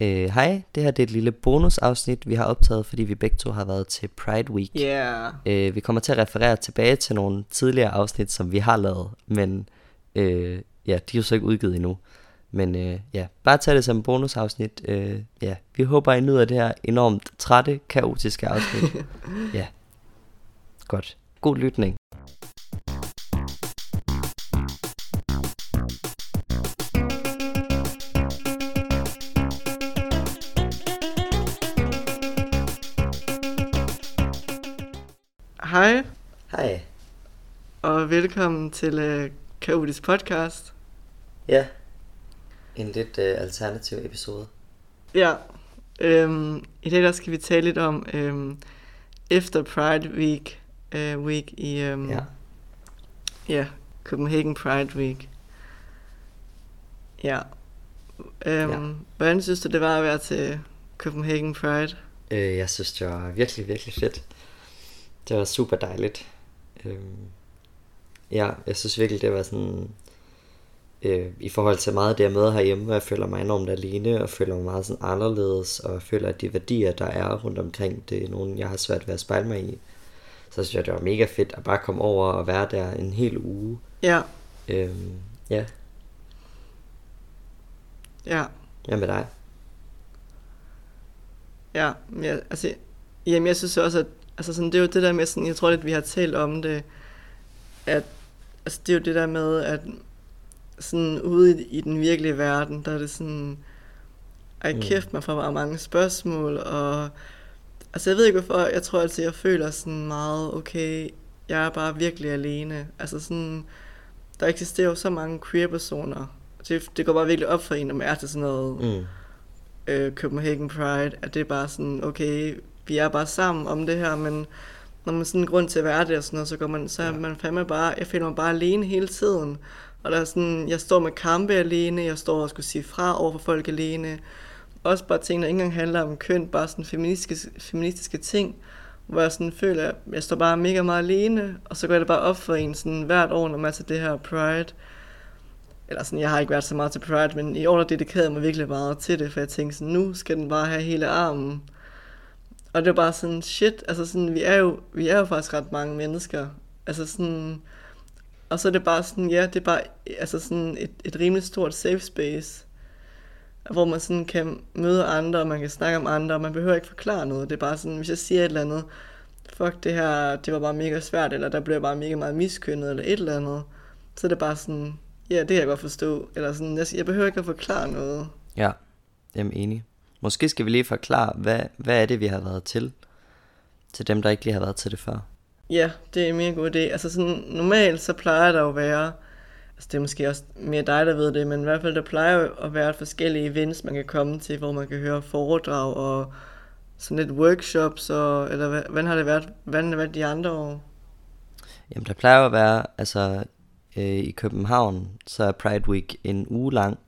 Øh, hej, det her det er et lille bonusafsnit, vi har optaget, fordi vi begge to har været til Pride Week. Yeah. Øh, vi kommer til at referere tilbage til nogle tidligere afsnit, som vi har lavet, men øh, ja, de er jo så ikke udgivet endnu. Men øh, ja, bare tag det som bonusafsnit. Øh, ja, vi håber, I nyder det her enormt trætte, kaotiske afsnit. ja, godt. God lytning. Velkommen til uh, Kaotisk Podcast. Ja, en lidt øh, alternativ episode. Ja, øhm, i dag der skal vi tale lidt om øhm, efter Pride Week, øh, week i øhm, Ja. ja, Copenhagen Pride Week. Ja. Øhm, Ja. Hvordan synes du, det var at være til Copenhagen Pride? Øh, jeg synes, det var virkelig, virkelig fedt. Det var super dejligt. Øhm, ja, jeg synes virkelig, det var sådan... Øh, I forhold til meget af det, jeg møder herhjemme, hvor jeg føler mig enormt alene, og føler mig meget sådan anderledes, og føler, at de værdier, der er rundt omkring, det er nogen, jeg har svært ved at spejle mig i. Så synes jeg, det var mega fedt at bare komme over og være der en hel uge. Ja, Øhm, ja, ja, hvad med dig? ja, ja altså, jamen jeg synes også, at altså sådan, det er jo det der med sådan, jeg tror lidt, vi har talt om det, at altså, det er jo det der med, at sådan ude i, i den virkelige verden, der er det sådan, ej Mm. kæft, man får bare mange spørgsmål, og altså jeg ved ikke hvorfor, jeg tror altid, jeg føler sådan meget, okay, jeg er bare virkelig alene, altså sådan, der eksisterer jo så mange queer-personer, det, det går bare virkelig op for en, når man er til sådan noget, Mm. øh, Copenhagen Pride, at det er bare sådan, okay, vi er bare sammen om det her, men når man sådan en grund til at være det og sådan noget, så går man, så Ja. man fandme bare, jeg føler mig bare alene hele tiden. Og der er sådan, jeg står med kampe alene, jeg står og skulle sige fra over for folk alene. Også bare ting, der ikke engang handler om køn, bare sådan feministiske, feministiske ting, hvor jeg sådan føler, at jeg står bare mega meget alene, og så går det bare op for en sådan hvert år, når man til det her Pride. Eller sådan, jeg har ikke været så meget til Pride, men i år der dedikerede jeg mig virkelig meget til det, for jeg tænkte sådan, nu skal den bare have hele armen. Og det var bare sådan, shit, altså sådan, vi er jo, vi er jo faktisk ret mange mennesker. Altså sådan, og så er det bare sådan, ja, det er bare altså sådan et, et rimelig stort safe space, hvor man sådan kan møde andre, og man kan snakke om andre, og man behøver ikke forklare noget. Det er bare sådan, hvis jeg siger et eller andet, fuck det her, det var bare mega svært, eller der blev bare mega meget miskyndet, eller et eller andet, så er det bare sådan, ja, det kan jeg godt forstå. Eller sådan, jeg, jeg behøver ikke at forklare noget. Ja, jamen enig. Måske skal vi lige forklare, hvad, hvad er det, vi har været til? Til dem, der ikke lige har været til det før. Ja, det er en mega god idé. Altså sådan, normalt så plejer der jo at være, altså det er måske også mere dig, der ved det, men i hvert fald der plejer jo at være forskellige events, man kan komme til, hvor man kan høre foredrag og sådan lidt workshops, og, eller hvad, hvordan har det været, hvordan har det været de andre år? Jamen, der plejer at være, altså øh, i København, så er Pride Week en uge lang,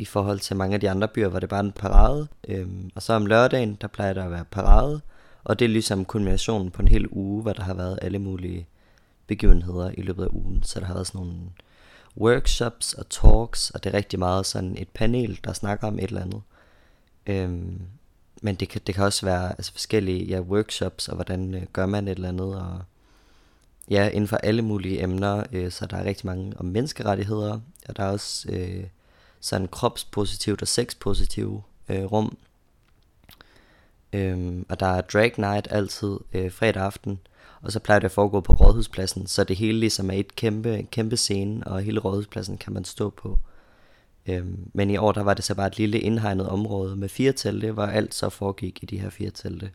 i forhold til mange af de andre byer, hvor det bare er en parade. Øhm, og så om lørdagen, der plejer der at være parade, og det er ligesom kulminationen på en hel uge, hvor der har været alle mulige begivenheder i løbet af ugen. Så der har været sådan nogle workshops og talks, og det er rigtig meget sådan et panel, der snakker om et eller andet. Øhm, men det kan, det kan også være altså forskellige ja, workshops, og hvordan øh, gør man et eller andet, og ja, inden for alle mulige emner, øh, så der er rigtig mange om menneskerettigheder, og der er også øh, sådan kropspositivt og sexpositivt øh, rum. Øhm, og der er drag night altid øh, fredag aften, og så plejer det at foregå på Rådhuspladsen, så det hele ligesom er et kæmpe, kæmpe scene, og hele Rådhuspladsen kan man stå på. Øhm, men i år der var det så bare et lille indhegnet område med fire telte, hvor alt så foregik i de her fire telte.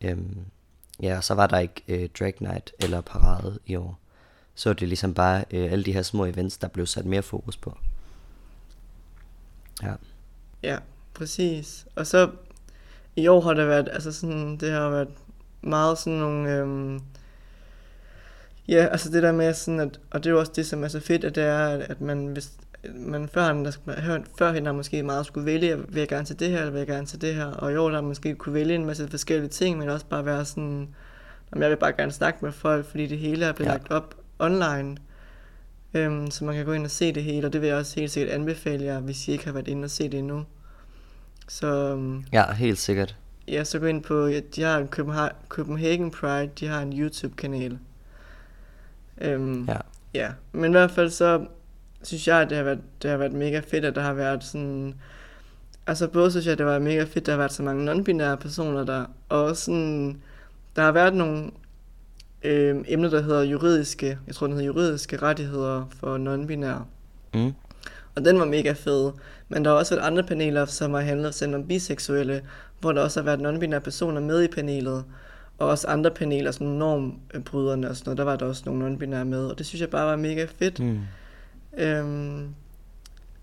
Øhm, ja, og så var der ikke øh, drag night eller parade i år. Så var det ligesom bare øh, alle de her små events, der blev sat mere fokus på. Ja. Ja, præcis. Og så i år har det været, altså sådan, det har været meget sådan nogle, øhm, ja, altså det der med sådan, at, og det er jo også det, som er så fedt, at det er, at, man, hvis, man førhen, der, førhen har måske meget skulle vælge, vil jeg gerne til det her, eller vil jeg gerne til det her, og i år der har måske kunne vælge en masse forskellige ting, men også bare være sådan, jamen, jeg vil bare gerne snakke med folk, fordi det hele er blevet ja. lagt op online, øhm, så man kan gå ind og se det hele, og det vil jeg også helt sikkert anbefale jer, hvis I ikke har været inde og se det endnu. Så øhm, Ja, helt sikkert. ja, så gå ind på, ja, de har en Copenha- Copenhagen Pride, de har en YouTube-kanal. Øhm, Ja. Ja, men i hvert fald så synes jeg, at det har været, det har været mega fedt, at der har været sådan... Altså både synes jeg, at det var mega fedt, at der har været så mange non-binære personer der, og sådan, der har været nogle øh, emner, der hedder juridiske, jeg tror, den hedder juridiske rettigheder for non-binære. Mm. Og den var mega fed. Men der har også været andre paneler, som har handlet selv om biseksuelle, hvor der også har været non-binære personer med i panelet. Og også andre paneler, som normbryderne og sådan noget, der var der også nogle non-binære med. Og det synes jeg bare var mega fedt. Mm. Øhm,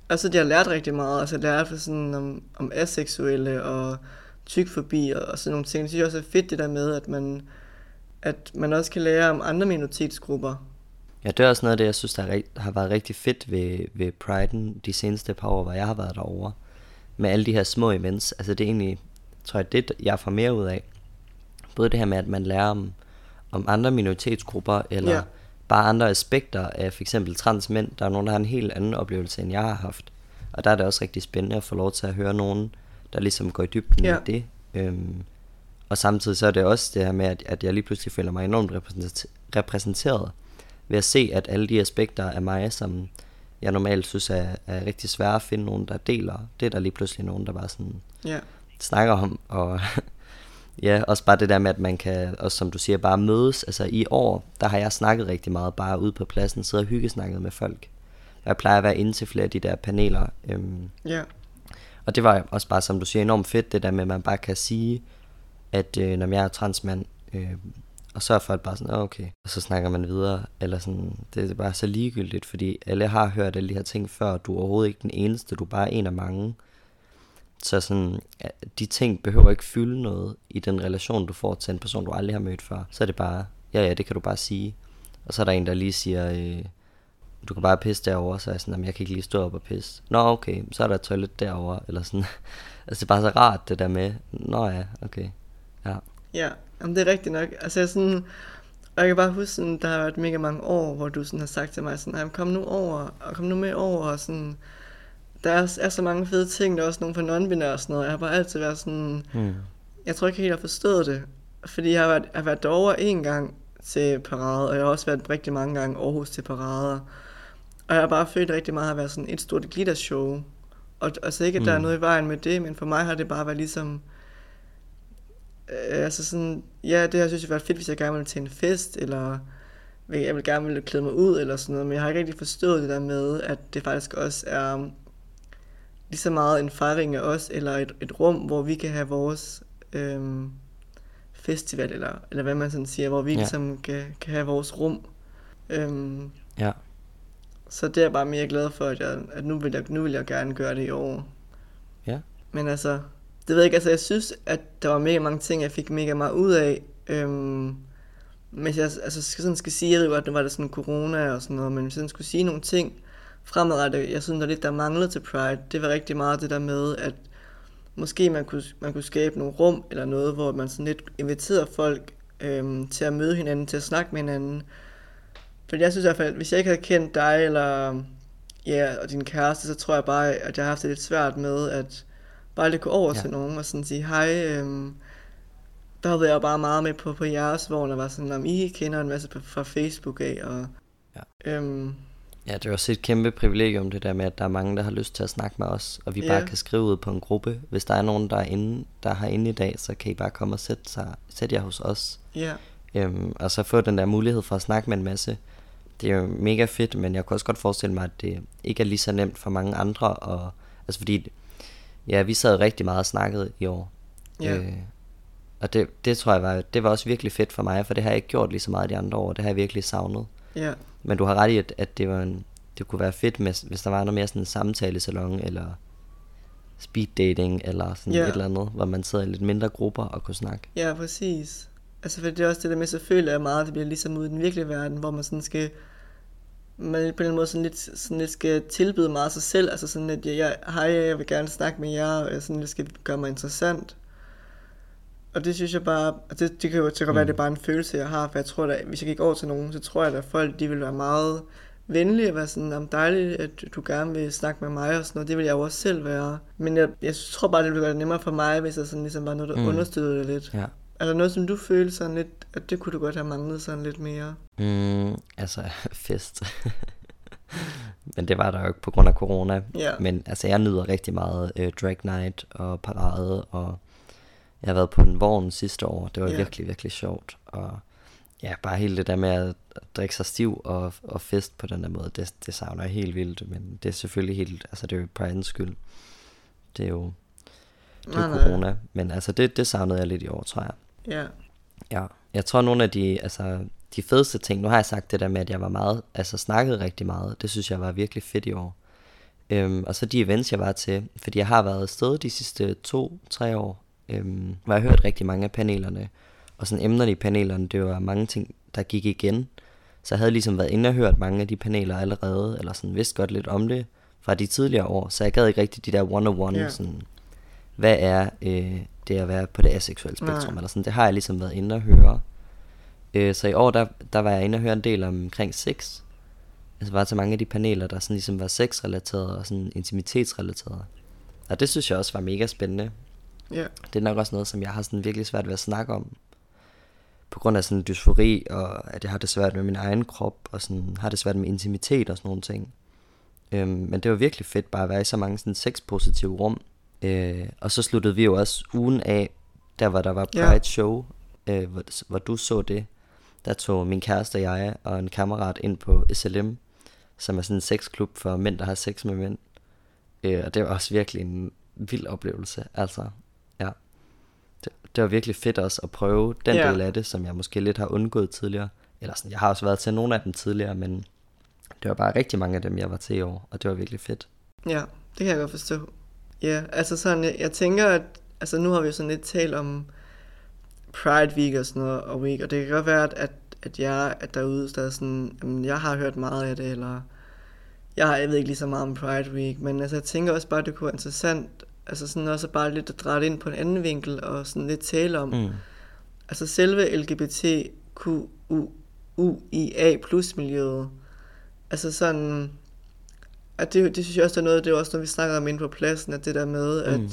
altså, jeg har lært rigtig meget. Altså, jeg lært sådan om, om aseksuelle og tykfobi og, og sådan nogle ting. Det synes jeg også er fedt, det der med, at man, at man også kan lære om andre minoritetsgrupper. Ja, det er også noget af det, jeg synes, der, er, har været rigtig fedt ved, ved Pride'en de seneste par år, hvor jeg har været derovre. Med alle de her små events. Altså det er egentlig, tror jeg, det jeg får mere ud af. Både det her med, at man lærer om, om andre minoritetsgrupper, eller ja. bare andre aspekter af for eksempel transmænd. Der er nogen, der har en helt anden oplevelse, end jeg har haft. Og der er det også rigtig spændende at få lov til at høre nogen, der ligesom går i dybden Ja. med det. Øhm, og samtidig så er det også det her med, at, at jeg lige pludselig føler mig enormt repræsenteret- ved at se, at alle de aspekter af mig, som jeg normalt synes er, er rigtig svære at finde nogen, der deler, det er der lige pludselig nogen, der bare sådan Ja, snakker om, og ja, også bare det der med, at man kan, også som du siger, bare mødes, altså i år, der har jeg snakket rigtig meget, bare ude på pladsen, sidde og hyggesnakket med folk. Jeg plejer at være inde til flere af de der paneler, øhm, ja, og det var også bare, som du siger, enormt fedt, det der med, at man bare kan sige, at øh, når jeg er transmand, øh, og så er folk bare sådan, oh, okay, og så snakker man videre, eller sådan, det er bare så ligegyldigt, fordi alle har hørt alle de her ting før, og du er overhovedet ikke den eneste, du er bare en af mange. Så sådan, de ting behøver ikke fylde noget i den relation, du får til en person, du aldrig har mødt før. Så er det bare, ja ja, det kan du bare sige. Og så er der en, der lige siger, øh, du kan bare pisse derovre, så er jeg sådan, "Jamen, jeg kan ikke lige stå op og pisse. Nå okay, så er der et toilet derovre, eller sådan. altså det er bare så rart det der med, nå ja, okay. Ja, ja. Jamen, det er rigtigt nok. Altså, jeg er sådan... Og jeg kan bare huske, sådan, der har været mega mange år, hvor du sådan har sagt til mig sådan, "Ej, men kom nu over, og kom nu med over, og sådan... Der er, er så mange fede ting, der er også nogle for non og sådan noget. Jeg har bare altid været sådan... hmm. Jeg tror ikke helt, jeg har forstået det. Fordi jeg har været, jeg har været derovre en gang til parade, og jeg har også været rigtig mange gange Aarhus til parader. Og jeg har bare følt rigtig meget at være sådan et stort glittershow. Og altså ikke, at der er Mm. noget i vejen med det, men for mig har det bare været ligesom... Øh, altså sådan, ja, det har synes jeg været fedt, hvis jeg gerne ville til en fest, eller jeg vil gerne ville klæde mig ud, eller sådan noget, men jeg har ikke rigtig forstået det der med, at det faktisk også er lige så meget en fejring af os, eller et, et rum, hvor vi kan have vores øhm, festival, eller, eller hvad man sådan siger, hvor vi ja. ligesom kan, kan have vores rum. Øhm, ja. så det er jeg bare mere glad for, at, jeg, at nu, vil jeg, nu vil jeg gerne gøre det i år. Ja. Men altså, det ved jeg ikke, altså jeg synes, at der var mega mange ting, jeg fik mega meget ud af. Øhm, hvis jeg altså, skal, sådan skal sige, jeg ved godt, nu var der sådan corona og sådan noget, men hvis jeg sådan skulle sige nogle ting fremadrettet, jeg synes, der lidt, der manglede til Pride, det var rigtig meget det der med, at måske man kunne, man kunne skabe nogle rum eller noget, hvor man sådan lidt inviterer folk øhm, til at møde hinanden, til at snakke med hinanden. For jeg synes i hvert fald, hvis jeg ikke havde kendt dig eller ja, og din kæreste, så tror jeg bare, at jeg har haft det lidt svært med at bare lidt gå over Ja. til nogen og sådan sige, hej, øhm, der havde jeg bare meget med på, på jeres, hvor der var sådan, om I kender en masse på, fra Facebook af, og Ja. øhm, Ja, det er også et kæmpe privilegium, det der med, at der er mange, der har lyst til at snakke med os, og vi Ja. bare kan skrive ud på en gruppe. Hvis der er nogen, der er inde, der har inde i dag, så kan I bare komme og sætte, sig, sætte jer hos os. ja, Øhm, og så få den der mulighed for at snakke med en masse. Det er jo mega fedt, men jeg kunne også godt forestille mig, at det ikke er lige så nemt for mange andre. Og, altså fordi, ja, vi sad rigtig meget og snakkede i år. ja, Øh, og det, det tror jeg var, det var også virkelig fedt for mig, for det har jeg ikke gjort lige så meget de andre år. Det har jeg virkelig savnet. ja, Men du har ret i, at, at det, var en, det kunne være fedt, med, hvis der var noget mere sådan en samtalesalon, eller speed dating, eller sådan Ja. et eller andet, hvor man sidder i lidt mindre grupper og kunne snakke. ja, præcis. Altså, for det er også det der med, så føler jeg meget, at det bliver ligesom ude i den virkelige verden, hvor man sådan skal, man på en eller anden måde sådan lidt, sådan lidt skal tilbyde meget sig selv, altså sådan at jeg, jeg, hej, jeg vil gerne snakke med jer, og jeg sådan lidt skal gøre mig interessant. Og det synes jeg bare, og det, det kan jo til at være, Mm. at det er bare en følelse, jeg har, for jeg tror da, hvis jeg gik over til nogen, så tror jeg da, at folk, de vil være meget venlig og være sådan, om dejligt, at du gerne vil snakke med mig og sådan noget. Det vil jeg jo også selv være. Men jeg, jeg tror bare, det ville gøre det nemmere for mig, hvis jeg sådan ligesom var noget, der mm. understøttede det lidt. Ja. Er der noget, som du føler sådan lidt, at det kunne du godt have manglet sådan lidt mere? Mm, altså, fest. Men det var der jo ikke på grund af corona. Ja. Men altså, jeg nyder rigtig meget øh, Drag Night og parade, og jeg har været på en vogn sidste år. Det var Ja. virkelig, virkelig sjovt. Og ja, bare hele det der med at drikke sig stiv og, og fest på den der måde, det, det savner jeg helt vildt. Men det er selvfølgelig helt, altså det er jo Pride's skyld. Det er jo, det er Nej, jo nej. corona. Men altså, det, det savnede jeg lidt i år, tror jeg. Ja. Ja, jeg tror nogle af de, altså, de fedeste ting, nu har jeg sagt det der med, at jeg var meget, altså snakkede rigtig meget, det synes jeg var virkelig fedt i år. Øhm, og så de events, jeg var til, fordi jeg har været afsted de sidste to-tre år, øhm, hvor jeg har hørt rigtig mange af panelerne, og sådan emnerne i panelerne, det var mange ting, der gik igen. Så jeg havde ligesom været inde og hørt mange af de paneler allerede, eller sådan vidste godt lidt om det fra de tidligere år, så jeg gad ikke rigtig de der one-on-one, Ja. sådan, hvad er øh, det at være på det aseksuelle spektrum, Nej. eller sådan, det har jeg ligesom været inde og høre. Øh, så i år, der, der var jeg inde og høre en del omkring sex. Altså var til mange af de paneler, der sådan ligesom var sexrelaterede og sådan intimitetsrelaterede. Og det synes jeg også var mega spændende. Ja. Det er nok også noget, som jeg har sådan virkelig svært ved at snakke om. På grund af sådan dysfori, og at jeg har det svært med min egen krop, og sådan har det svært med intimitet og sådan nogle ting. Øhm, men det var virkelig fedt bare at være i så mange sådan sexpositive rum. Øh, og så sluttede vi jo også ugen af, der hvor der var Ja. Pride Show, øh, hvor, hvor du så det. Der tog min kæreste og jeg og en kammerat ind på SLM, som er sådan en sexklub for mænd, der har sex med mænd. Øh, og det var også virkelig en vild oplevelse. Altså, ja. Det, det var virkelig fedt også at prøve den Ja. del af det, som jeg måske lidt har undgået tidligere. Eller sådan, jeg har også været til nogle af dem tidligere, men det var bare rigtig mange af dem, jeg var til i år, og det var virkelig fedt. Ja, det kan jeg godt forstå. Ja, altså sådan, jeg, jeg tænker, at altså nu har vi jo sådan lidt talt om Pride Week og sådan noget, og week, og det kan godt være, at, at, jeg at derude, der er sådan, jamen, jeg har hørt meget af det, eller jeg, har, jeg ved ikke lige så meget om Pride Week, men altså, jeg tænker også bare, at det kunne være interessant, altså sådan også bare lidt at dreje ind på en anden vinkel, og sådan lidt tale om, Mm. altså selve LGBTQIA plus miljøet, altså sådan, at det, det synes jeg også er noget, det er også noget, vi snakker om inde på pladsen, at det der med, at Mm.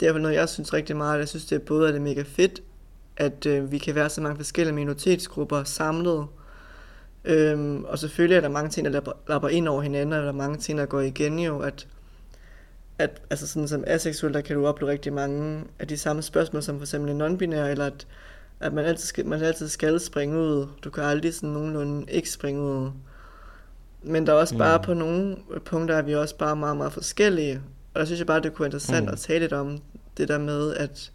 det er noget, jeg synes rigtig meget, jeg synes, det er både, at det er mega fedt, at øh, vi kan være så mange forskellige minoritetsgrupper samlet, øhm, og selvfølgelig er der mange ting, der lapper, lapper ind over hinanden, og der er mange ting, der går igen jo, at at altså sådan som aseksuel, der kan du opleve rigtig mange af de samme spørgsmål som for eksempel en non-binær, eller at, at man, altid skal, man altid skal springe ud. Du kan aldrig sådan nogenlunde ikke springe ud. Men der er også bare Mm. på nogle punkter, er vi også bare meget, meget forskellige. Og der synes jeg bare, det kunne være interessant Mm. at tale lidt om det der med, at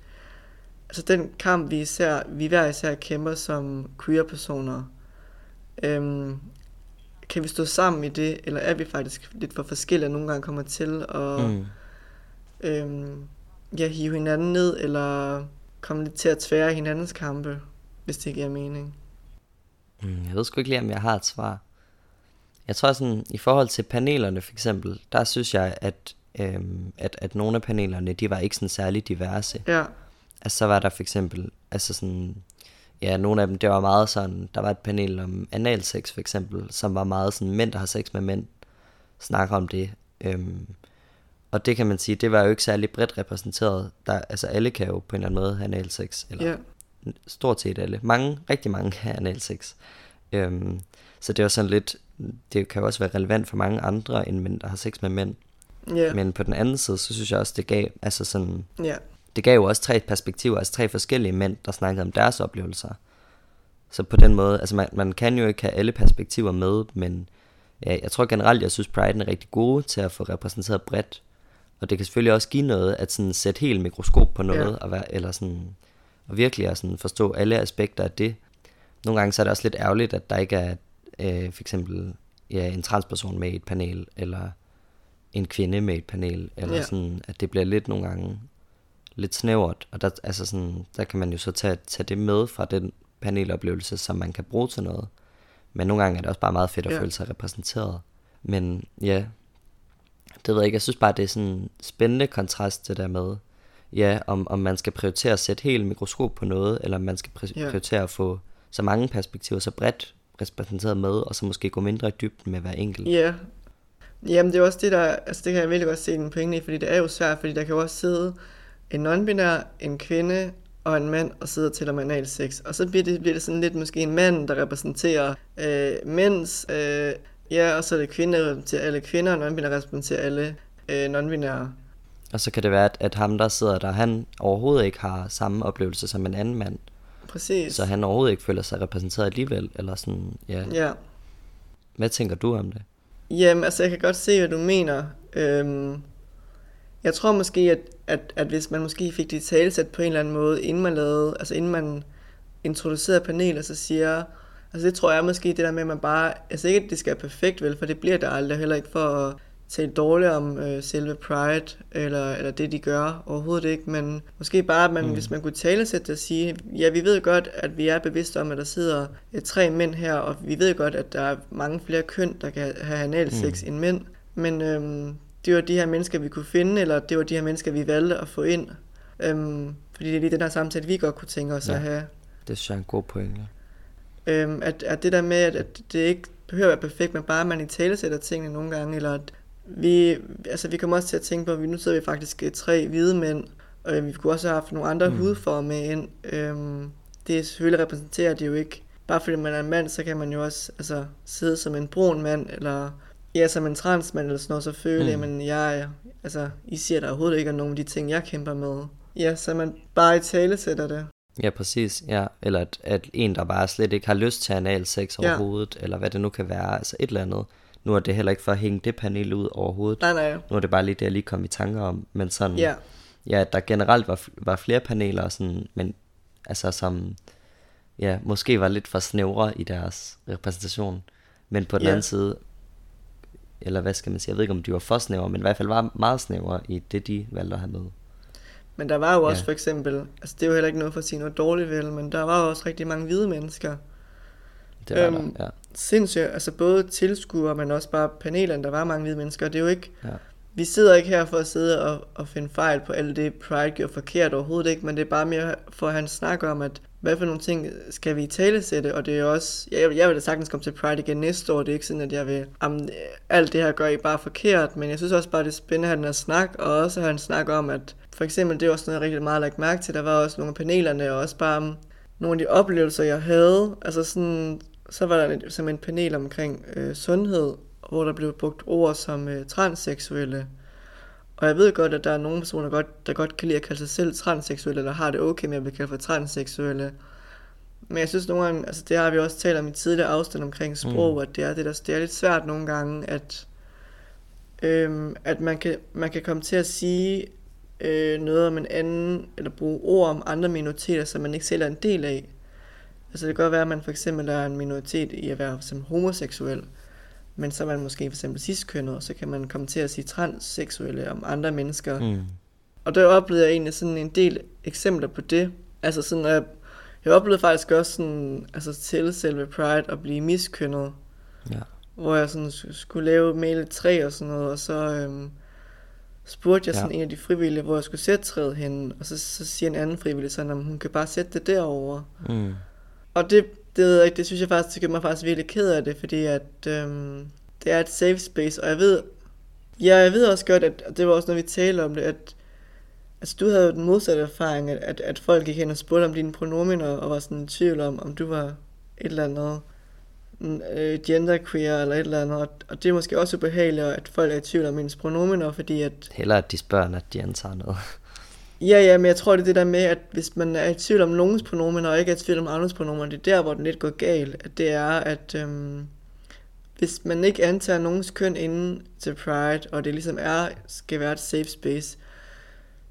altså den kamp, vi, især, vi hver især kæmper som queer-personer, øhm, kan vi stå sammen i det, eller er vi faktisk lidt for forskellige, og nogle gange kommer til at Mm. øhm, ja, hive hinanden ned, eller komme lidt til at tvære hinandens kampe, hvis det giver mening. Mm, jeg ved sgu ikke lige, om jeg har et svar. Jeg tror sådan, i forhold til panelerne for eksempel, der synes jeg, at, øhm, at, at nogle af panelerne, de var ikke sådan særlig diverse. Ja, Altså så var der for eksempel, altså sådan, ja, nogle af dem, det var meget sådan, der var et panel om analsex for eksempel, som var meget sådan, mænd, der har sex med mænd, snakker om det. Øhm, og det kan man sige, det var jo ikke særlig bredt repræsenteret. Der, altså alle kan jo på en eller anden måde have analsex, eller ja, stort set alle. Mange, rigtig mange har analsex. Øhm, så det var sådan lidt, det kan jo også være relevant for mange andre end mænd, der har sex med mænd. ja, Men på den anden side, så synes jeg også, det gav, altså sådan, ja, det gav jo også tre perspektiver, altså tre forskellige mænd, der snakkede om deres oplevelser. Så på den måde, altså man, man kan jo ikke have alle perspektiver med, men ja, jeg tror generelt, jeg synes Pride er rigtig gode til at få repræsenteret bredt. Og det kan selvfølgelig også give noget at sådan sætte helt mikroskop på noget, Ja. og, være, eller sådan, og virkelig at sådan forstå alle aspekter af det. Nogle gange så er det også lidt ærgerligt, at der ikke er øh, for eksempel ja, en transperson med et panel, eller en kvinde med et panel, eller Ja. sådan, at det bliver lidt nogle gange lidt snævert, og der, altså sådan, der kan man jo så tage, tage det med fra den paneloplevelse, som man kan bruge til noget. Men nogle gange er det også bare meget fedt at Ja. føle sig repræsenteret. Men ja, det ved jeg ikke. Jeg synes bare, det er sådan en spændende kontrast det der med, ja, om, om man skal prioritere at sætte helt mikroskop på noget, eller om man skal pri- Ja. prioritere at få så mange perspektiver så bredt repræsenteret med, og så måske gå mindre i dybden med hver enkelt. Ja. Jamen, det er også det, der... Altså, det kan jeg virkelig godt se en pointe i, fordi det er jo svært, fordi der kan jo også sidde en non-binær, en kvinde og en mand og sidder til om sex. Og så bliver det, bliver det sådan lidt måske en mand, der repræsenterer øh, mænds... Øh, ja, og så er det kvinder, der repræsenterer alle kvinder, og non-binær repræsenterer alle øh, non-binære. Og så kan det være, at, at ham, der sidder der, han overhovedet ikke har samme oplevelse som en anden mand. Præcis. Så han overhovedet ikke føler sig repræsenteret alligevel, eller sådan, ja. Ja. Hvad tænker du om det? Jamen, altså jeg kan godt se, hvad du mener. Øhm, jeg tror måske, at, at, at hvis man måske fik det talsat på en eller anden måde, inden man lavede, altså inden man introducerede paneler, så siger, altså det tror jeg måske det der med, at man bare, altså ikke at det skal være perfekt vel, for det bliver der aldrig, heller ikke for at tale dårligt om øh, selve Pride, eller, eller det de gør, overhovedet ikke, men måske bare, at man, mm. hvis man kunne tale sig og sige, ja, vi ved godt, at vi er bevidste om, at der sidder et, tre mænd her, og vi ved godt, at der er mange flere køn, der kan have analsex mm. end mænd, men øhm, det var de her mennesker, vi kunne finde, eller det var de her mennesker, vi valgte at få ind, øhm, fordi det er lige den her samtale, vi godt kunne tænke os ja, at have. Det er en god pointe. Øhm, at, at det der med, at, at det ikke behøver at være perfekt, men bare at man i tale sætter tingene nogle gange, eller at vi, altså, vi kommer også til at tænke på, at vi nu sidder vi faktisk øh, tre hvide mænd, og vi kunne også have haft nogle andre mm. hudformer med ind. Øhm, det selvfølgelig repræsenterer det jo ikke. Bare fordi man er en mand, så kan man jo også altså, sidde som en brun mand, eller ja, som en transmand, eller sådan noget, så føle, mm. men jeg, altså, I siger der overhovedet ikke er nogen af de ting, jeg kæmper med. Ja, så man bare i tale sætter det. Ja, præcis. Ja. Eller at, at en, der bare slet ikke har lyst til anal sex overhovedet, ja. eller hvad det nu kan være, altså et eller andet. Nu er det heller ikke for at hænge det panel ud overhovedet. Nej, nej. Nu er det bare lige det, jeg lige kom i tanker om. Men sådan, ja, ja der generelt var, var flere paneler, sådan, men altså som ja, måske var lidt for snævre i deres repræsentation. Men på den Ja. anden side, eller hvad skal man sige, jeg ved ikke om de var for snævre, men i hvert fald var meget snævre i det, de valgte at have med. men der var jo også Ja. for eksempel, altså det er jo heller ikke noget for at sige noget dårligt vel, men der var jo også rigtig mange hvide mennesker, Det var Øhm, der, ja. sindssygt, altså både tilskuere, men også bare panelerne, der var mange hvide mennesker. Det er jo ikke, Ja. vi sidder ikke her for at sidde og, og finde fejl på alt det, Pride gjorde forkert overhovedet ikke, men det er bare mere for at han snakker om, at hvad for nogle ting skal vi i tale sætte, og det er også, jeg, jeg vil da sagtens komme til Pride igen næste år, det er ikke sådan, at jeg vil, om alt det her gør I bare forkert, men jeg synes også bare, det er spændende at have den her snak, og også have en snak om, at for eksempel, det er også noget, jeg rigtig meget lagt mærke til, der var også nogle af panelerne, og også bare nogle af de oplevelser, jeg havde, altså sådan, så var der et, som en panel omkring øh, sundhed, hvor der blev brugt ord som øh, transseksuelle. Og jeg ved godt, at der er nogle personer, godt, der godt kan lide at kalde sig selv transseksuelle, eller har det okay med at blive kaldt for transseksuelle. Men jeg synes nogle gange, altså det har vi også talt om i tidligere afstand omkring sprog, mm. at det er, det, der, det er lidt svært nogle gange, at, øhm, at man, kan, man kan komme til at sige øh, noget om en anden, eller bruge ord om andre minoriteter, som man ikke selv er en del af. Altså det kan godt være, at man for eksempel er en minoritet i at være som homoseksuel, men så er man måske for eksempel ciskønnet, og så kan man komme til at sige transseksuelle om andre mennesker. Mm. Og der oplevede jeg egentlig sådan en del eksempler på det. Altså sådan, at jeg oplevede faktisk også sådan, altså til selve Pride at blive miskønnet, Ja. hvor jeg sådan sk- skulle lave et træ og sådan noget, og så øhm, spurgte jeg sådan Ja. en af de frivillige, hvor jeg skulle sætte træet henne, og så, så siger en anden frivillig sådan, at hun kan bare sætte det derovre. Mm. Og det, det, ved jeg ikke, det synes jeg faktisk, det gør mig faktisk virkelig ked af det, fordi at øhm, det er et safe space, og jeg ved, ja, jeg ved også godt, at og det var også, når vi talte om det, at altså, du havde jo den modsatte erfaring, at, at, at folk gik hen og spurgte om dine pronominer, og var sådan i tvivl om, om du var et eller andet mm, øh, genderqueer eller et eller andet, og, og det er måske også ubehageligt, at folk er i tvivl om ens pronominer, fordi at Heller at de spørger, end at de antager noget. Ja, ja, men jeg tror, det er det der med, at hvis man er i tvivl om nogens pronomen, og ikke er i tvivl om andres pronomen, det er der, hvor den lidt går galt. At det er, at øhm, hvis man ikke antager nogens køn inden til Pride, og det ligesom er, skal være et safe space,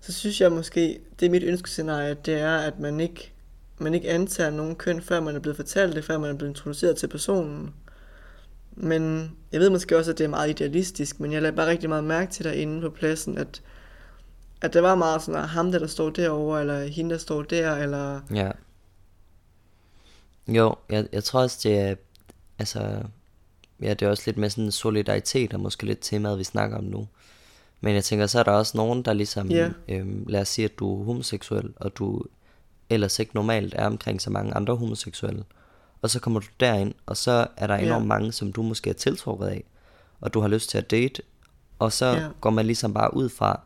så synes jeg måske, det er mit ønskescenarie, det er, at man ikke, man ikke antager nogen køn, før man er blevet fortalt det, før man er blevet introduceret til personen. Men jeg ved måske også, at det er meget idealistisk, men jeg lader bare rigtig meget mærke til derinde på pladsen, at at det var meget sådan, at ham der, der står derovre, eller hende, der står der, eller... Ja. Jo, jeg, jeg tror også, det er, altså, ja, det er også lidt med sådan solidaritet, og måske lidt temaet, vi snakker om nu. Men jeg tænker, så er der også nogen, der ligesom, Ja. øhm, lad os sige, at du er homoseksuel, og du ellers ikke normalt er omkring så mange andre homoseksuelle. og så kommer du derind, og så er der enormt mange, som du måske er tiltrukket af, og du har lyst til at date, og så Ja. går man ligesom bare ud fra,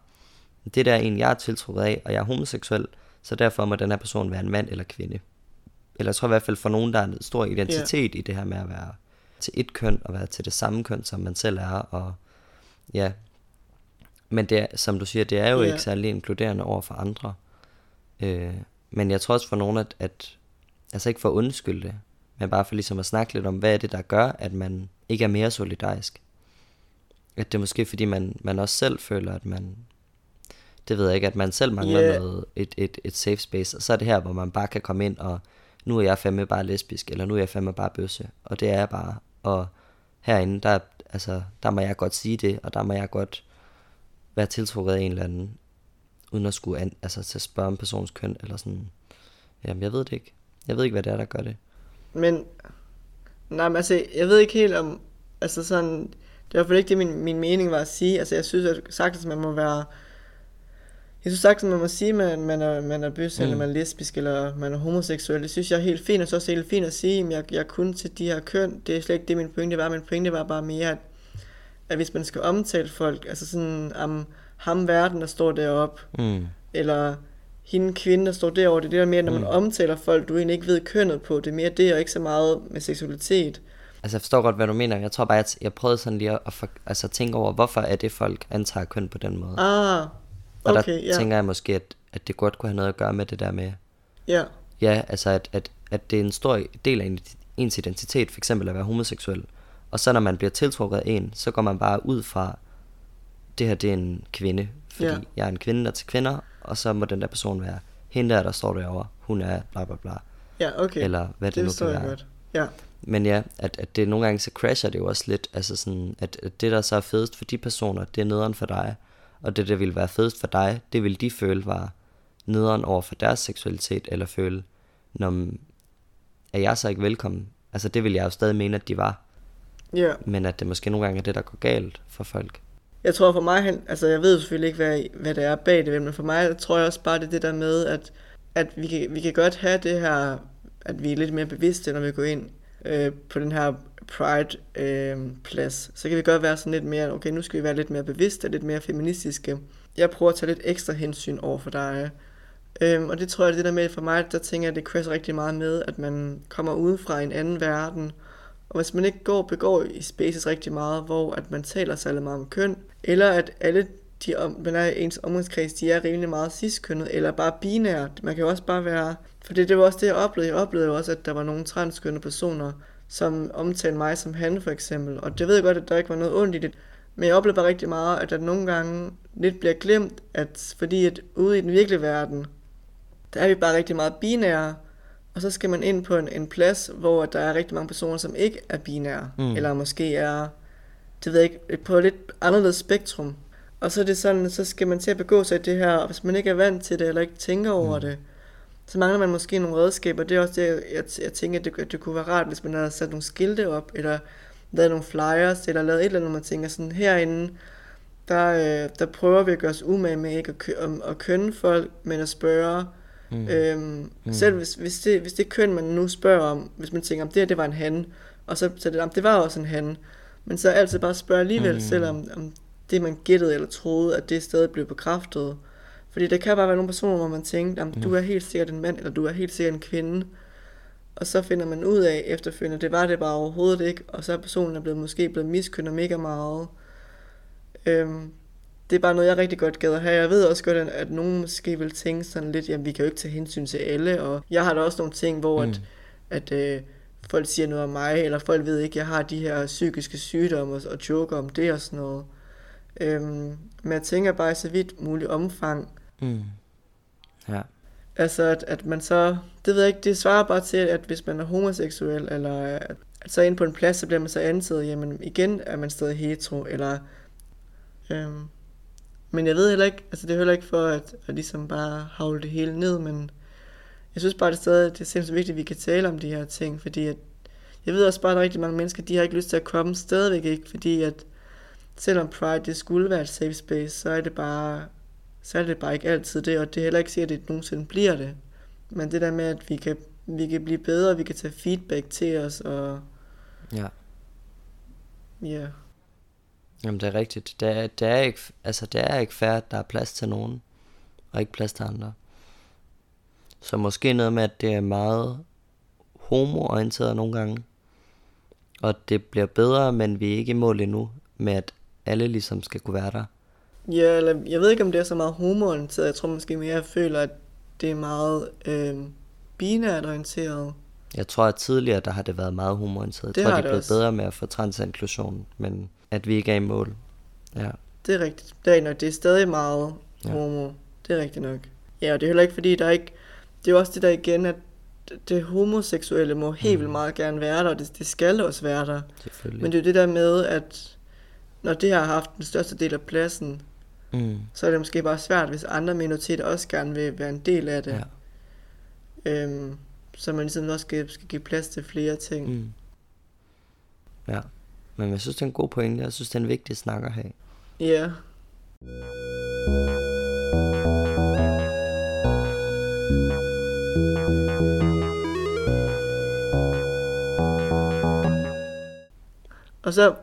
det der er en, jeg er tiltrukket af, og jeg er homoseksuel, så derfor må den her person være en mand eller kvinde. Eller jeg tror i hvert fald for nogen, der er en stor identitet i det her med at være til et køn, og være til det samme køn, som man selv er, og ja. Men det er, som du siger, det er jo Ja. ikke særlig inkluderende over for andre. Øh, men jeg tror også for nogen, at, at altså ikke for at undskylde det, men bare for ligesom at snakke lidt om, hvad er det, der gør, at man ikke er mere solidarisk. At det er måske fordi, man, man også selv føler, at man, det ved jeg ikke, at man selv mangler Ja. noget, et, et, et safe space, og så er det her, hvor man bare kan komme ind, og nu er jeg fandme bare lesbisk, eller nu er jeg fandme bare bøsse, og det er jeg bare, og herinde, der, altså, der må jeg godt sige det, og der må jeg godt være tiltrukket af en eller anden, uden at skulle an, altså, til at spørge om persons køn, eller sådan, jamen jeg ved det ikke, jeg ved ikke, hvad det er, der gør det. Men, nej, men altså, jeg ved ikke helt om, altså sådan, det var i hvert fald ikke det, min, min mening var at sige. Altså, jeg synes at sagtens, man må være, jeg synes sagtens, man må sige, at man, man er, man er bøs, mm. eller man er lesbisk, eller man er homoseksuel. Det synes jeg er helt fint, og så også helt fint at sige, at jeg, jeg er kun til de her køn. Det er slet ikke det, min pointe var. Min pointe var bare mere, at, at hvis man skal omtale folk, altså sådan, om ham verden, der står deroppe, Mm. eller hende kvinde, der står derovre, det er det der mere, når man omtaler folk, du egentlig ikke ved kønnet på, det er mere det, og ikke så meget med seksualitet. Altså jeg forstår godt, hvad du mener. Jeg tror bare, at jeg prøvede sådan lige at, at for, altså, tænke over, hvorfor er det, folk antager køn på den måde. Ah, Og okay, der ja. tænker jeg måske, at, at det godt kunne have noget at gøre med det der med, ja. ja, altså at, at, at det er en stor del af en- ens identitet, for eksempel at være homoseksuel. Og så når man bliver tiltrukket af en, så går man bare ud fra, det her det er en kvinde, fordi Ja. jeg er en kvinde, der er til kvinder, og så må den der person være hende der, der står derovre, hun er bla bla bla. Ja, okay. Eller hvad det, det nu kan være. godt. Ja, Men ja, at, at det nogle gange så crasher det jo også lidt, altså sådan, at, at det der så er fedest for de personer, det er nederen for dig, og det der ville være fedest for dig, det vil de føle var nederen over for deres seksualitet, eller føle, når er jeg så ikke velkommen? Altså det vil jeg jo stadig mene, at de var, ja. men at det måske nogle gange er det, der går galt for folk. Jeg tror for mig, altså jeg ved selvfølgelig ikke, hvad, hvad det er bag det, men for mig tror jeg også bare, det er det der med, at, at vi, kan, vi kan godt have det her, at vi er lidt mere bevidste, når vi går ind øh, på den her Pride-plads. Øh, så kan vi godt være sådan lidt mere, okay, nu skal vi være lidt mere bevidste, lidt mere feministiske. Jeg prøver at tage lidt ekstra hensyn over for dig. Øhm, og det tror jeg, det der med for mig, der tænker jeg, det crasher rigtig meget med, at man kommer ud fra en anden verden, og hvis man ikke går begår i spaces rigtig meget, hvor at man taler særlig meget om køn, eller at alle de man er ens omgangskreds, de er rimelig meget ciskønnet, eller bare binære. Man kan jo også bare være... For det, det var også det, jeg oplevede. Jeg oplevede jo også, at der var nogle transkønnede personer, som omtalte mig som han for eksempel. Og det ved jeg godt, at der ikke var noget ondt i det. Men jeg oplevede bare rigtig meget, at der nogle gange lidt bliver glemt, at fordi at ude i den virkelige verden, der er vi bare rigtig meget binære, og så skal man ind på en, en plads, hvor der er rigtig mange personer, som ikke er binære, mm. eller måske er, det ved jeg ikke, på et lidt anderledes spektrum. Og så er det sådan, så skal man til at begå sig i det her, og hvis man ikke er vant til det, eller ikke tænker over Mm. det, så mangler man måske nogle redskaber. Det er også det, jeg, jeg tænker, at det, at det kunne være rart, hvis man havde sat nogle skilte op, eller lavet nogle flyers, eller lavet et eller andet, man tænker sådan, herinde, der, øh, der prøver vi at gøre os umage med ikke at, kø, om, at kønne folk, men at spørge, Mm. Øhm, mm. Selv hvis, hvis, det, hvis det køn, man nu spørger om, hvis man tænker, om det her det var en han, og så, så det, om det var også en han, men så altid bare spørge alligevel, mm. selvom om det, man gættede eller troede, at det stadig blev bekræftet. Fordi der kan bare være nogle personer, hvor man tænker, om du er helt sikkert en mand, eller du er helt sikkert en kvinde. Og så finder man ud af efterfølgende, det var det bare overhovedet ikke, og så er personen er blevet, måske blevet miskønnet mega meget. Øhm, det er bare noget, jeg rigtig godt gad at have. Jeg ved også godt, at, at nogen måske vil tænke sådan lidt, jamen vi kan jo ikke tage hensyn til alle, og jeg har da også nogle ting, hvor Mm. at, at øh, folk siger noget om mig, eller folk ved ikke, at jeg har de her psykiske sygdomme, og, og joker om det og sådan noget. Øhm, men jeg tænker bare i så vidt muligt omfang, Mm. Ja. Altså, at, at man så, det ved jeg ikke, det svarer bare til, at hvis man er homoseksuel, eller at, at så ind på en plads, så bliver man så antaget, jamen igen er man stadig hetero, eller, øhm, men jeg ved heller ikke, altså det er heller ikke for at, at ligesom bare havle det hele ned, men jeg synes bare, det er stadig, det er sindssygt vigtigt, at vi kan tale om de her ting, fordi at, jeg ved også bare, at der er rigtig mange mennesker, de har ikke lyst til at komme stadigvæk ikke, fordi at selvom Pride det skulle være et safe space, så er det bare så er det bare ikke altid det, og det er heller ikke sikkert, at det nogensinde bliver det. Men det der med, at vi kan, vi kan blive bedre, vi kan tage feedback til os, og Ja. ja, Jamen det er rigtigt. Det er, det er, ikke, altså, det er ikke fair, at der er plads til nogen, og ikke plads til andre. Så måske noget med, at det er meget homoorienteret nogle gange. Og det bliver bedre, men vi er ikke i mål endnu med, at alle ligesom skal kunne være der. Ja, eller jeg ved ikke, om det er så meget homoorienteret. Jeg tror måske mere, jeg føler, at det er meget øh, binært orienteret. Jeg tror, at tidligere, der har det været meget homoorienteret. Jeg Det tror, har de er det blevet også. bedre med at få transinklusion, men at vi ikke er i mål. Ja, Det er rigtigt. Det er, rigtigt nok. det er stadig meget Ja. homo. Det er rigtigt nok. Ja, og det er heller ikke, fordi der er ikke... Det er også det der igen, at det homoseksuelle må helt vildt meget gerne være der, og det, det skal også være der. Men det er jo det der med, at når det har haft den største del af pladsen, mm, så er det måske bare svært, hvis andre minoriteter også gerne vil være en del af det. ja. Øhm, så man ligesom også skal, skal give plads til flere ting. Mm. Ja, men jeg synes, det er en god pointe. Jeg synes, det er en vigtig snak at have. Ja. Og så,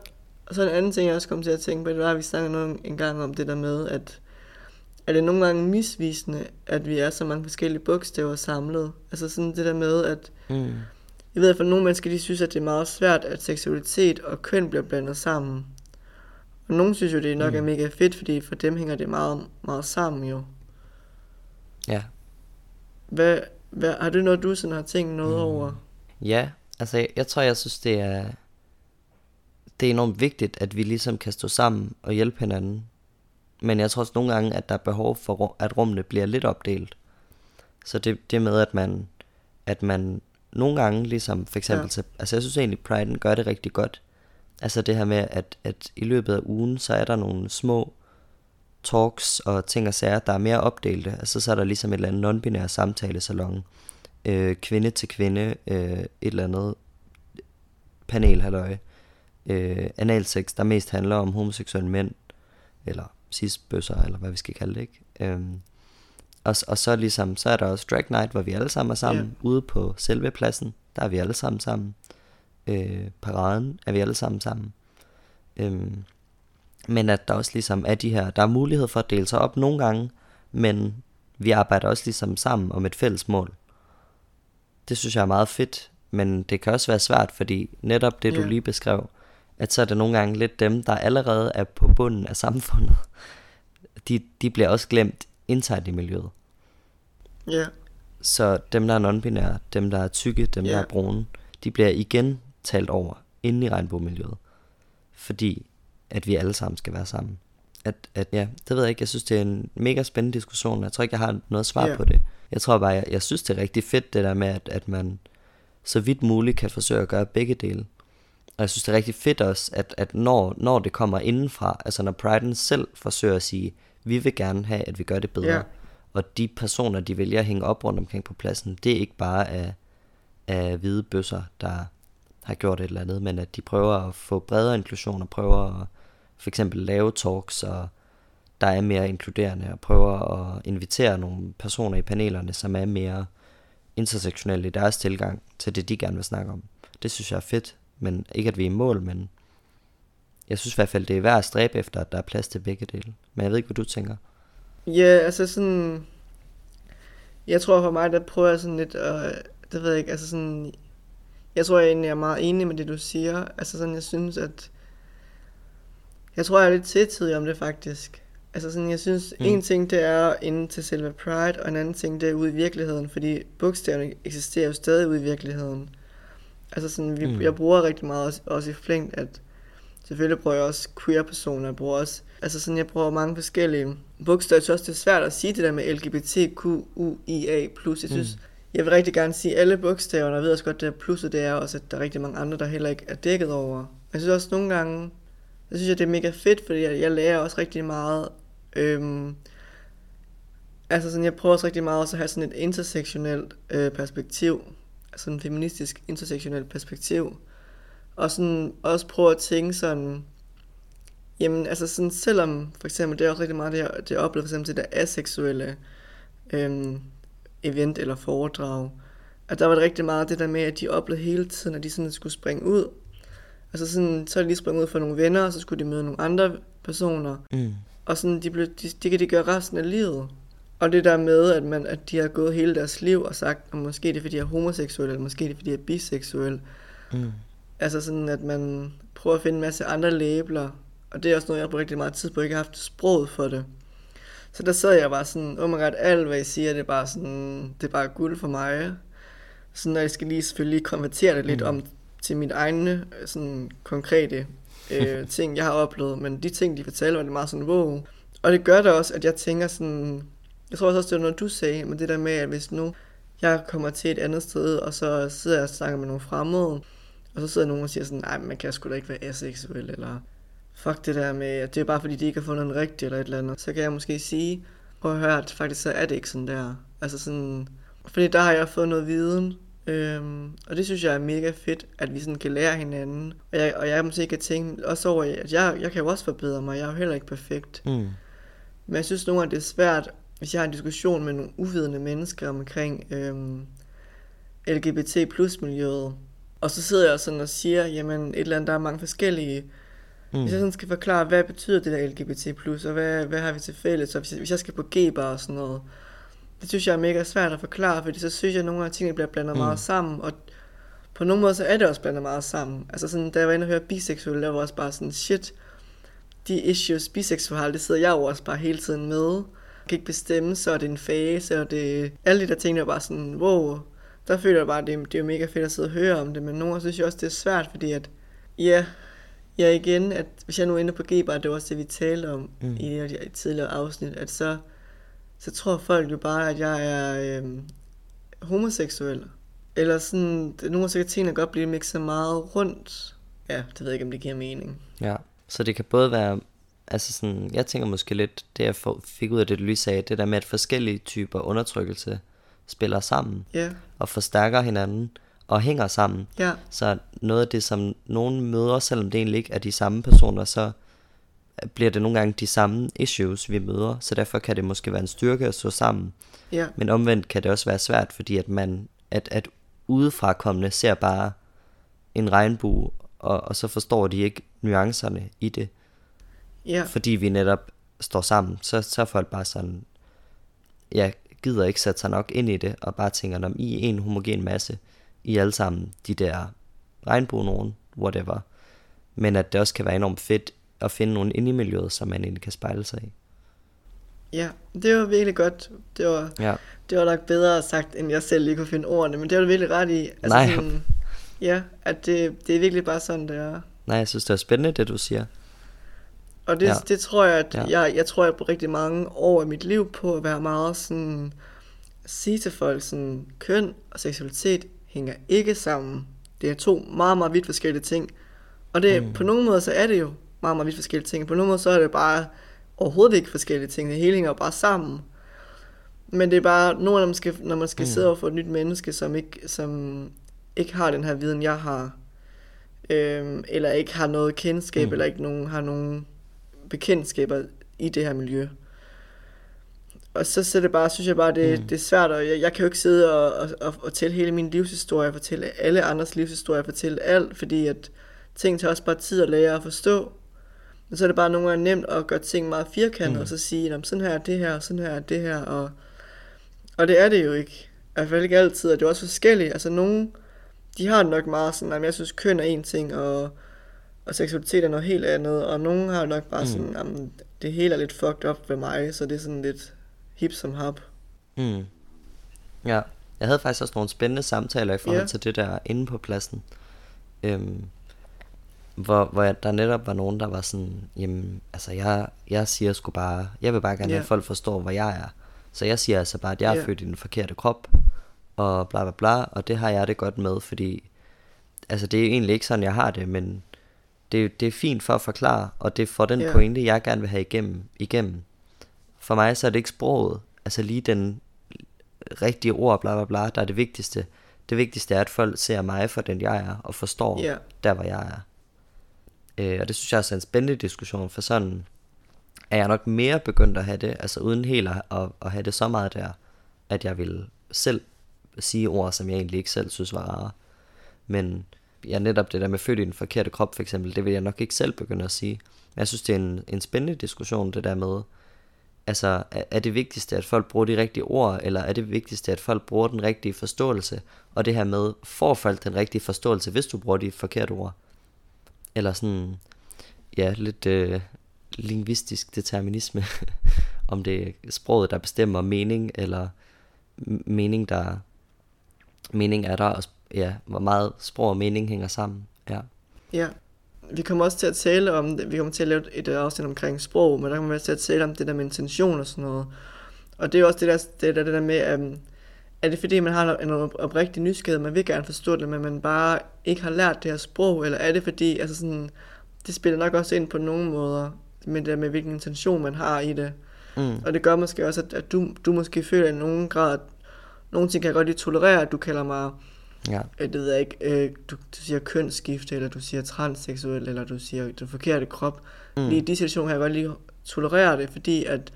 og så en anden ting, jeg også kom til at tænke på, det var, at vi snakkede noget en gang om det der med, at er det nogle gange misvisende, at vi er så mange forskellige bogstaver samlet. Altså sådan det der med, at Mm. jeg ved, at for nogle mennesker, de synes, at det er meget svært, at seksualitet og køn bliver blandet sammen. Og nogle synes jo, det nok mm. er mega fedt, fordi for dem hænger det meget, meget sammen jo. Ja. Hvad, hvad, har du noget, du sådan har tænkt noget mm. over? Ja, altså jeg, jeg tror, jeg synes, det er, det er enormt vigtigt, at vi ligesom kan stå sammen og hjælpe hinanden. Men jeg tror også nogle gange, at der er behov for, at rummene bliver lidt opdelt. Så det, det med, at man, at man nogle gange, ligesom for eksempel, Ja. til, altså jeg synes egentlig, Pride'en gør det rigtig godt. Altså det her med, at, at i løbet af ugen, så er der nogle små talks og ting og sager, der er mere opdelte. Altså så er der ligesom et eller andet non-binær samtalesalon, øh, kvinde til kvinde, øh, et eller andet panel, halløj. Øh, analsex, der mest handler om homoseksuelle mænd, eller cis-bøsser, eller hvad vi skal kalde det, ikke? Øhm, og, og så ligesom, så er der også Drag Night, hvor vi alle sammen er sammen, Ja. ude på selve pladsen, der er vi alle sammen sammen. Øh, paraden er vi alle sammen sammen. Øhm, men at der også ligesom er de her, der er mulighed for at dele sig op nogle gange, men vi arbejder også ligesom sammen om et fælles mål. Det synes jeg er meget fedt, men det kan også være svært, fordi netop det, du Ja. lige beskrev, at så er det nogle gange lidt dem, der allerede er på bunden af samfundet. De, de bliver også glemt internt i miljøet. Ja, Så dem, der er non-binære, dem, der er tykke, dem, der Ja. er brune, de bliver igen talt over inde i regnbuemiljøet. Fordi at vi alle sammen skal være sammen. At, at ja, det ved jeg ikke. Jeg synes, det er en mega spændende diskussion. Jeg tror ikke, jeg har noget svar Ja. på det. Jeg tror bare, jeg, jeg synes, det er rigtig fedt, det der med, at, at man så vidt muligt kan forsøge at gøre begge dele. Og jeg synes, det er rigtig fedt også, at, at når, når det kommer indenfra, altså når Pride'en selv forsøger at sige, vi vil gerne have, at vi gør det bedre. Ja. Og de personer, de vælger at hænge op rundt omkring på pladsen, det er ikke bare af, af hvide bøsser, der har gjort et eller andet, men at de prøver at få bredere inklusion og prøver at for eksempel lave talks, og der er mere inkluderende, og prøver at invitere nogle personer i panelerne, som er mere intersektionelle i deres tilgang til det, de gerne vil snakke om. Det synes jeg er fedt, men ikke at vi er i mål, men jeg synes i hvert fald, det er værd at stræbe efter, at der er plads til begge dele. Men jeg ved ikke, hvad du tænker. Ja, altså sådan... Jeg tror for mig, der prøver jeg sådan lidt at... Det ved jeg ikke, altså sådan... Jeg tror jeg egentlig er meget enig med det, du siger. Altså sådan, jeg synes, at... Jeg tror, jeg er lidt tvetydig om det faktisk. Altså sådan, jeg synes, Mm. en ting det er inde til selve Pride, og en anden ting det er ude i virkeligheden, fordi bogstaverne eksisterer jo stadig ude i virkeligheden. Altså sådan, vi, Mm. mm. jeg bruger rigtig meget også, også i flængt, at selvfølgelig bruger jeg også queer-personer, jeg bruger også, altså sådan, jeg bruger mange forskellige bogstaver. Jeg synes også, det er svært at sige det der med LGBTQIA+. Jeg synes, mm. jeg vil rigtig gerne sige alle bogstaverne, og jeg ved også godt, det her plusset, det er også, at der er rigtig mange andre, der heller ikke er dækket over. Jeg synes også nogle gange, jeg synes, at det er mega fedt, fordi jeg, jeg lærer også rigtig meget, øhm, altså sådan, jeg prøver også rigtig meget også at have sådan et intersektionelt øh, perspektiv, en feministisk intersektionelt perspektiv, og sådan også prøve at tænke sådan, jamen altså sådan, selvom for eksempel, det er også rigtig meget det, jeg, det jeg oplever for eksempel til det aseksuelle øhm, event eller foredrag, at der var det rigtig meget det der med, at de oplevede hele tiden, at de sådan skulle springe ud. Altså sådan, så er de lige springet ud for nogle venner, og så skulle de møde nogle andre personer. Mm. Og sådan, de blev, de, det kan de gøre resten af livet. Og det der med, at, man, at de har gået hele deres liv og sagt, at måske det er, fordi jeg er homoseksuel, eller måske det er, fordi jeg er biseksuel. Mm. Altså sådan, at man prøver at finde en masse andre labler. Og det er også noget, jeg har brugt rigtig meget tid på, ikke har haft sproget for det. Så der sad jeg bare sådan, oh my god, alt hvad I siger, det er bare sådan, det er bare guld for mig. Så når jeg skal lige selvfølgelig konvertere det lidt mm. om til mit egne sådan konkrete øh, ting, jeg har oplevet. Men de ting, de fortalte, var det meget sådan, wow. Og det gør da også, at jeg tænker sådan, jeg tror også, det var noget, du sagde, men det der med, at hvis nu jeg kommer til et andet sted, og så sidder jeg og snakker med nogle fremmede, og så sidder nogen og siger sådan, nej, man kan sgu da ikke være aseksuel, eller fuck det der med, at det er bare fordi, de ikke har fundet en rigtig eller et eller andet. Så kan jeg måske sige, prøv at høre, at faktisk så er det ikke sådan der. Altså sådan, fordi der har jeg fået noget viden, øhm, og det synes jeg er mega fedt, at vi sådan kan lære hinanden. Og jeg, og jeg måske kan tænke også over, at jeg, jeg kan jo også forbedre mig, jeg er jo heller ikke perfekt. Mm. Men jeg synes nogle gange, det er svært, hvis jeg har en diskussion med nogle uvidende mennesker omkring øhm, LGBT plus miljøet, og så sidder jeg sådan og siger, jamen et eller andet, der er mange forskellige. Mm. Hvis jeg sådan skal forklare, hvad betyder det der LGBT plus, og hvad, hvad har vi til fælles, og hvis jeg, hvis jeg skal på G-bar og sådan noget, det synes jeg er mega svært at forklare, fordi så synes jeg, at nogle af tingene bliver blandet mm. meget sammen, og på nogle måder så er det også blandet meget sammen. Altså sådan, da jeg var inde og høre biseksuelle, der var også bare sådan, shit, de issues biseksuelle, det sidder jeg jo også bare hele tiden med. Kan ikke bestemme, så er det en fase, og det, alle de der ting, der bare sådan, wow, der føler jeg bare, at det, det er mega fedt at sidde og høre om det, men nogle gange synes jeg også, det er svært, fordi at, ja, ja igen, at hvis jeg nu er inde på g det var også det, vi talte om mm. i det tidligere afsnit, at så, så tror folk jo bare, at jeg er øh, homoseksuel. Eller sådan, nogle gange så kan tingene godt blive mixet meget rundt. Ja, det ved jeg ikke, om det giver mening. Ja, så det kan både være, altså sådan, jeg tænker måske lidt, det jeg fik ud af det, du lige sagde, det der med, at forskellige typer undertrykkelse spiller sammen yeah. og forstærker hinanden og hænger sammen. Ja. Så noget af det, som nogen møder, selvom det egentlig ikke er de samme personer, så bliver det nogle gange de samme issues, vi møder. Så derfor kan det måske være en styrke at stå sammen. Ja. Men omvendt kan det også være svært, fordi at man at, at udefrakommende ser bare en regnbue, og, og så forstår de ikke nuancerne i det. Ja. Fordi vi netop står sammen, så, så er folk bare sådan, ja, gider ikke sætte sig nok ind i det, og bare tænker, om I er en homogen masse, I alle sammen de der regnbue whatever. Men at det også kan være enormt fedt at finde nogle inde i miljøet, som man egentlig kan spejle sig i. Ja, det var virkelig godt. Det var, ja. det var nok bedre sagt, end jeg selv lige kunne finde ordene, men det var du virkelig ret i. Altså Nej. Sådan, ja, at det, det er virkelig bare sådan, det er. Nej, jeg synes, det er spændende, det du siger. Og det, ja. det tror jeg, at ja. jeg, jeg tror, jeg på rigtig mange år i mit liv på at være meget sådan, sige til folk sådan, køn og seksualitet hænger ikke sammen. Det er to meget, meget vidt forskellige ting. Og det, mm. på nogle måder, så er det jo meget, meget vidt forskellige ting. På nogle måder, så er det bare overhovedet ikke forskellige ting. Det hele hænger bare sammen. Men det er bare, nogle af dem skal, når man skal mm. sidde over for et nyt menneske, som ikke, som ikke har den her viden, jeg har, øhm, eller ikke har noget kendskab, mm. eller ikke nogen, har nogen bekendtskaber i det her miljø. Og så, så det bare, synes jeg bare, det, mm. det er svært, og jeg, jeg kan jo ikke sidde og, og, og, og tælle hele min livshistorie, fortælle alle andres livshistorie, fortælle alt, fordi at ting tager også bare tid at lære at forstå. Og så er det bare nogle gange nemt at gøre ting meget firkantet, mm. og så sige, sådan her er det her, og sådan her er det her, og, og det er det jo ikke. I hvert fald ikke altid, og det er også forskelligt. Altså nogen, de har nok meget sådan, at jeg synes, køn er en ting, og og seksualitet er noget helt andet, og nogen har nok bare mm. sådan, jamen, det hele er lidt fucked up ved mig, så det er sådan lidt hip som hop. Mm. Ja, jeg havde faktisk også nogle spændende samtaler i forhold yeah. til det der inde på pladsen. Øhm, hvor, hvor jeg, der netop var nogen, der var sådan, jamen, altså jeg, jeg siger sgu bare, jeg vil bare gerne yeah. at folk forstår, hvor jeg er. Så jeg siger altså bare, at jeg er yeah. født i den forkerte krop, og bla bla bla, og det har jeg det godt med, fordi, altså det er egentlig ikke sådan, jeg har det, men det, det er fint for at forklare, og det får den yeah. pointe, jeg gerne vil have igennem, igennem. For mig så er det ikke sproget, altså lige den rigtige ord, bla bla bla, der er det vigtigste. Det vigtigste er, at folk ser mig for den, jeg er, og forstår yeah. der, hvor jeg er. Øh, og det synes jeg også er en spændende diskussion, for sådan er jeg nok mere begyndt at have det, altså uden helt at, at, at have det så meget der, at jeg vil selv sige ord, som jeg egentlig ikke selv synes var rare. Men ja, netop det der med født i den forkerte krop for eksempel, det vil jeg nok ikke selv begynde at sige. Men jeg synes, det er en, en spændende diskussion, det der med, altså er, er det vigtigste, at folk bruger de rigtige ord, eller er det vigtigste, at folk bruger den rigtige forståelse? Og det her med, får folk den rigtige forståelse, hvis du bruger de forkerte ord? Eller sådan, ja, lidt øh, lingvistisk determinisme, om det er sproget, der bestemmer mening, eller mening, der mening er der, og ja, hvor meget sprog og mening hænger sammen. Ja. Ja, vi kommer også til at tale om. Vi kommer til at lave et afsnit omkring sprog, men der kommer vi til at tale om det der med intention og sådan noget. Og det er også det der, det der, det der med, um, er det fordi, man har en oprigtig nysgerrighed, man vil gerne forstå det, men man bare ikke har lært det her sprog, eller er det fordi, altså sådan, det spiller nok også ind på nogle måder, med det der med, hvilken intention man har i det. Mm. Og det gør måske også, at, at du, du måske føler i nogen grad, at nogle ting kan jeg godt lige tolerere, at du kalder mig Ja. Øh, det ved jeg ikke, øh, du, du siger kønsskifte, eller du siger transseksuel, eller du siger den forkerte krop. Mm. Lige i de situationer kan jeg godt lige tolerere det, fordi at,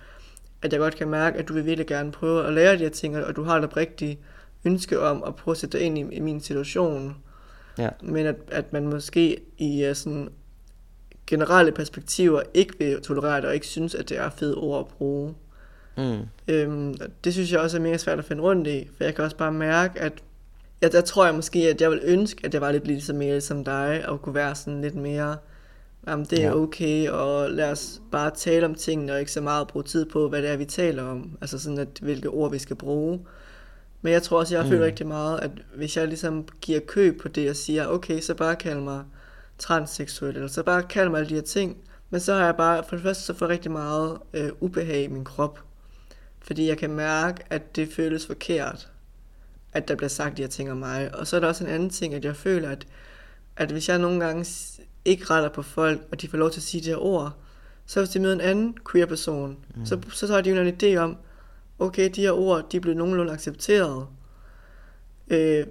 at jeg godt kan mærke, at du vil virkelig gerne prøve at lære de her ting, og du har et rigtigt ønske om at prøve at sætte dig ind i, i min situation. Ja. Men at, at man måske i uh, sådan generelle perspektiver ikke vil tolerere det, og ikke synes, at det er fedt ord at bruge. Mm. Øhm, det synes jeg også er mere svært at finde rundt i, for jeg kan også bare mærke, at ja, der tror jeg måske, at jeg vil ønske, at jeg var lidt ligesom mere som dig, og kunne være sådan lidt mere, jamen det er ja. okay, og lad os bare tale om tingene, og ikke så meget bruge tid på, hvad det er, vi taler om. Altså sådan, at hvilke ord vi skal bruge. Men jeg tror også, jeg mm. føler rigtig meget, at hvis jeg ligesom giver køb på det, og siger, okay, så bare kald mig transseksuel, eller så bare kald mig alle de her ting, men så har jeg bare, for det første, så får rigtig meget øh, ubehag i min krop. Fordi jeg kan mærke, at det føles forkert at der bliver sagt de her ting om mig. Og så er der også en anden ting, at jeg føler, at, at hvis jeg nogle gange ikke retter på folk, og de får lov til at sige de her ord, så hvis de møder en anden queer person, mm. så, så har de jo en idé om, okay, de her ord, de er blevet nogenlunde accepteret. Øh,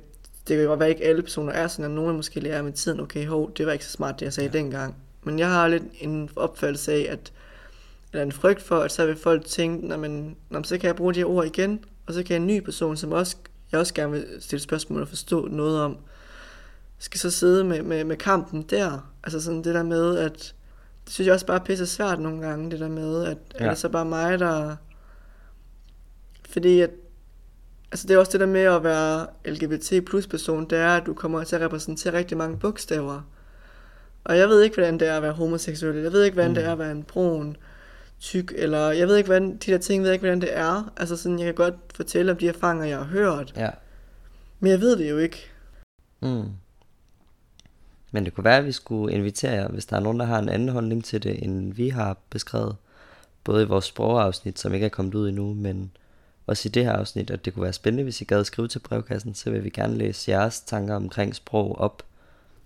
det kan godt være, at ikke alle personer er sådan, at nogen måske lærer med tiden, okay, hov, det var ikke så smart, det jeg sagde ja. dengang. Men jeg har lidt en opfattelse af, at, eller en frygt for, at så vil folk tænke, når man, når, så kan jeg bruge de her ord igen, og så kan en ny person, som også jeg også gerne vil stille spørgsmål og forstå noget om, skal så sidde med, med, med kampen der. Altså sådan det der med, at det synes jeg også bare er pisse svært nogle gange, det der med, at ja. er det så bare mig, der... Fordi at, altså det er også det der med at være LGBT plus person, det er, at du kommer til at repræsentere rigtig mange bogstaver. Og jeg ved ikke, hvordan det er at være homoseksuel. Jeg ved ikke, hvordan mm. det er at være en brun tyk, eller jeg ved ikke, hvordan, de der ting, ved jeg ikke, hvordan det er. Altså sådan, jeg kan godt fortælle om de erfaringer, jeg har hørt. Ja. Men jeg ved det jo ikke. Mm. Men det kunne være, at vi skulle invitere jer, hvis der er nogen, der har en anden holdning til det, end vi har beskrevet. Både i vores sprogafsnit, som ikke er kommet ud endnu, men også i det her afsnit, at det kunne være spændende, hvis I gad skrive til brevkassen, så vil vi gerne læse jeres tanker omkring sprog op.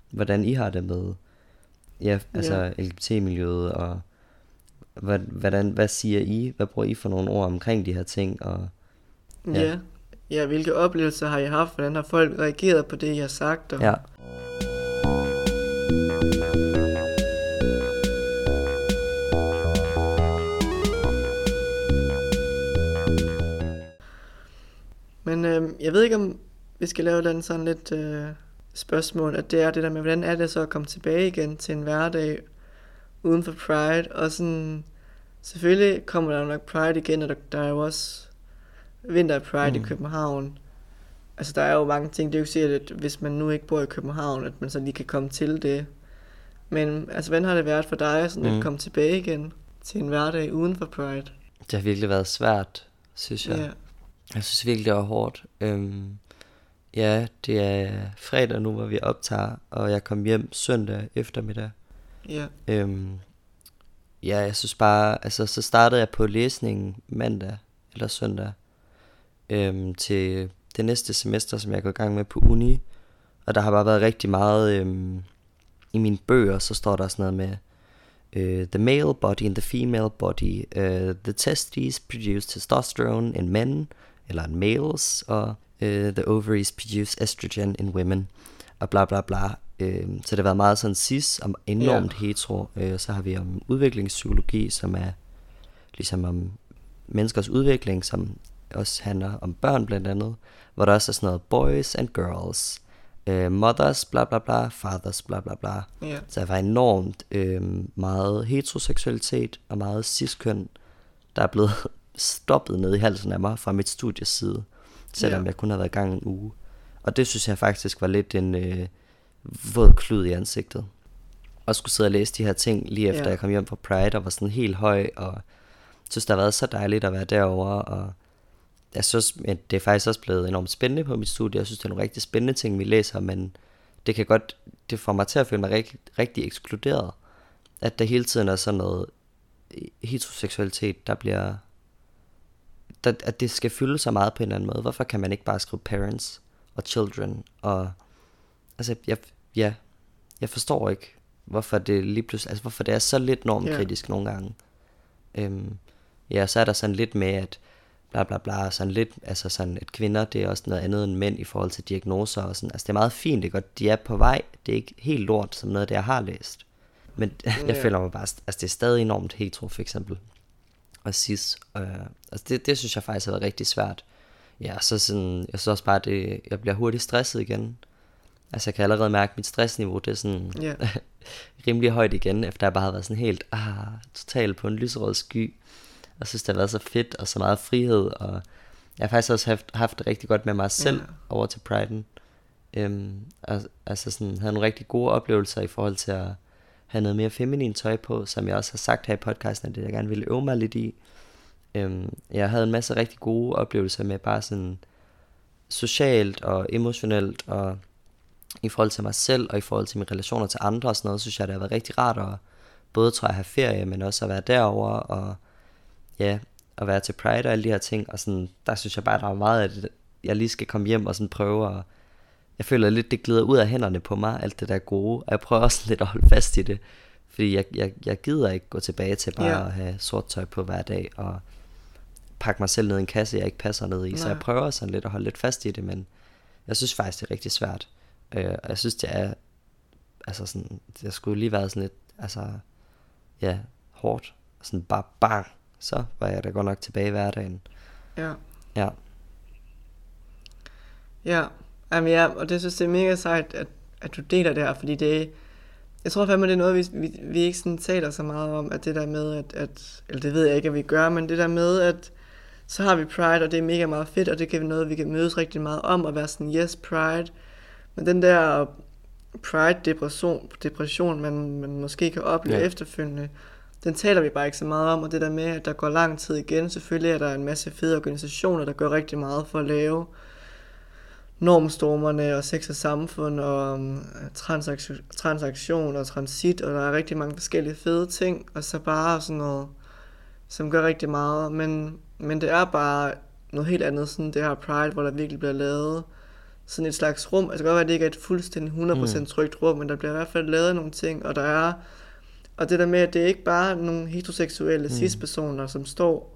Hvordan I har det med ja, altså ja. LGBT-miljøet og hvad, hvordan, hvad siger I? Hvad bruger I for nogle ord omkring de her ting? Og, ja. ja. ja, hvilke oplevelser har I haft? Hvordan har folk reageret på det, I har sagt? Og... Ja. Men øh, jeg ved ikke, om vi skal lave den sådan lidt øh, spørgsmål, at det er det der med, hvordan er det så at komme tilbage igen til en hverdag, uden for Pride, og sådan, selvfølgelig kommer der nok Pride igen, og der, der er jo også vinter Pride mm. i København. Altså, der er jo mange ting, det er jo sikkert, at hvis man nu ikke bor i København, at man så lige kan komme til det. Men altså, hvordan har det været for dig sådan mm. at komme tilbage igen til en hverdag uden for Pride? Det har virkelig været svært, synes jeg. Yeah. Jeg synes virkelig, det var hårdt. Øhm, ja, det er fredag nu, hvor vi optager, og jeg kom hjem søndag eftermiddag. Ja. Øhm, ja, jeg synes bare, altså så startede jeg på læsningen mandag eller søndag øhm, til det næste semester, som jeg går i gang med på uni. Og der har bare været rigtig meget, øhm, i mine bøger, så står der sådan noget med, uh, the male body and the female body, uh, the testes produce testosterone in men, eller in males, og uh, the ovaries produce estrogen in women, og bla bla bla. Øh, så det har været meget sådan cis og enormt ja. hetero. Øh, så har vi om udviklingspsykologi, som er ligesom om menneskers udvikling, som også handler om børn blandt andet, hvor der også er sådan noget boys and girls, øh, mothers bla bla bla, fathers bla bla bla. Ja. Så der var enormt øh, meget heteroseksualitet og meget ciskøn, der er blevet stoppet ned i halsen af mig fra mit studies side, selvom Ja. jeg kun har været i gang en uge. Og det synes jeg faktisk var lidt en øh, våd klud i ansigtet. Og skulle sidde og læse de her ting lige efter Ja. jeg kom hjem fra Pride og var sådan helt høj og synes, det har været så dejligt at være derovre, og jeg synes, at det er faktisk også blevet enormt spændende på mit studie. Jeg synes, det er nogle rigtig spændende ting, vi læser, men det kan godt, det får mig til at føle mig rigtig, rigtig ekskluderet. At der hele tiden er sådan noget heteroseksualitet, der bliver, der, at det skal fylde så meget på en eller anden måde. Hvorfor kan man ikke bare skrive parents og children, og altså, jeg, ja, jeg forstår ikke, hvorfor det lige pludselig, altså hvorfor det er så lidt normkritisk nogle gange. Øhm, ja, så er der sådan lidt med, at bla bla bla, sådan lidt, altså sådan, at kvinder, det er også noget andet end mænd i forhold til diagnoser og sådan. Altså det er meget fint, det er godt, de er på vej, det er ikke helt lort som noget det, jeg har læst. Men jeg Ja. føler mig bare, altså det er stadig enormt hetero for eksempel. Og cis, øh, altså det, det synes jeg faktisk har været rigtig svært. Ja, så sådan, jeg synes også bare, det, jeg bliver hurtigt stresset igen. Altså jeg kan allerede mærke, at mit stressniveau, det er sådan, Ja. rimelig højt igen, efter jeg bare har været sådan helt, ah, totalt på en lyserød sky. Og synes, det har været så fedt, og så meget frihed, og jeg har faktisk også haft, haft det rigtig godt med mig selv Ja. over til Pride'en. Øhm, al- altså sådan, havde nogle rigtig gode oplevelser i forhold til at have noget mere feminin tøj på, som jeg også har sagt her i podcasten, at det jeg gerne ville øve mig lidt i. Øhm, jeg havde en masse rigtig gode oplevelser med bare sådan socialt og emotionelt og i forhold til mig selv og i forhold til mine relationer til andre og sådan noget, synes jeg, det har været rigtig rart at både tror jeg have ferie, men også at være derover og ja, at være til Pride og alle de her ting, og sådan, der synes jeg bare, der er meget det, jeg lige skal komme hjem og sådan prøve at, jeg føler lidt, det glider ud af hænderne på mig, alt det der gode, og jeg prøver også lidt at holde fast i det, fordi jeg, jeg, jeg gider ikke gå tilbage til bare Ja. at have sort tøj på hver dag, og pakke mig selv ned i en kasse, jeg ikke passer ned i, så Nej. jeg prøver sådan lidt at holde lidt fast i det, men jeg synes faktisk, det er rigtig svært. Øh, og jeg synes, det er, altså sådan, det skulle lige været sådan lidt, altså, ja, hårdt. Sådan bare bang, så var jeg da godt nok tilbage i hverdagen. Ja. Ja, Ja, Jamen, ja, og det synes jeg er mega sejt, at, at du deler det her, fordi det jeg tror fandme, det er noget, vi, vi, vi ikke sådan taler så meget om, at det der med, at, at, eller det ved jeg ikke, at vi gør, men det der med, at så har vi Pride, og det er mega meget fedt, og det kan være noget, vi kan mødes rigtig meget om, og være sådan, yes, Pride, men den der Pride-depression, depression, man, man måske kan opleve Ja. efterfølgende, den taler vi bare ikke så meget om, og det der med, at der går lang tid igen, selvfølgelig er der en masse fede organisationer, der gør rigtig meget for at lave normstormerne og sex og samfund og um, transaktion, transaktion og transit, og der er rigtig mange forskellige fede ting, og så bare sådan noget, som gør rigtig meget, men, men det er bare noget helt andet, sådan det her Pride, hvor der virkelig bliver lavet sådan et slags rum, altså det kan godt være, at det ikke er et fuldstændig 100% Mm. trygt rum, men der bliver i hvert fald lavet nogle ting, og der er, og det der med, at det er ikke bare nogle heteroseksuelle Mm. cis-personer, som står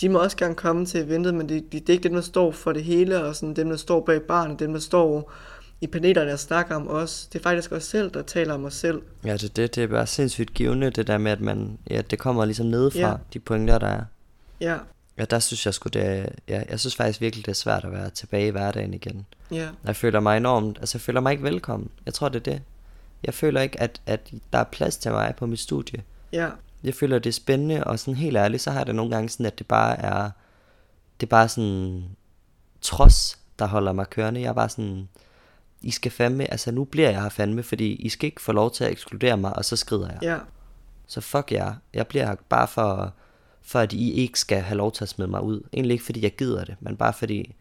de må også gerne komme til eventet, men det, det er ikke dem, der står for det hele, og sådan dem, der står bag barnet, dem, der står i panelerne og snakker om os. Det er faktisk os selv, der taler om os selv. ja det, det, det er bare sindssygt givende, det der med, at man, ja, det kommer ligesom nedefra, Ja. de pointer, der er. Ja, Ja, der synes jeg sgu, det er, ja, jeg synes faktisk virkelig, det er svært at være tilbage i hverdagen igen. ja, Jeg føler mig enormt, altså jeg føler mig ikke velkommen. Jeg tror, det er det. Jeg føler ikke, at, at der er plads til mig på mit studie. ja, Jeg føler, det er spændende, og sådan helt ærligt, så har det nogle gange sådan, at det bare er, det er bare sådan trods, der holder mig kørende. Jeg er bare sådan, I skal fandme, altså nu bliver jeg her fandme, fordi I skal ikke få lov til at ekskludere mig, og så skrider jeg. ja, Så fuck jer. Jeg bliver her bare for, for at I ikke skal have lov til at smide mig ud. Egentlig ikke fordi jeg gider det, men bare fordi,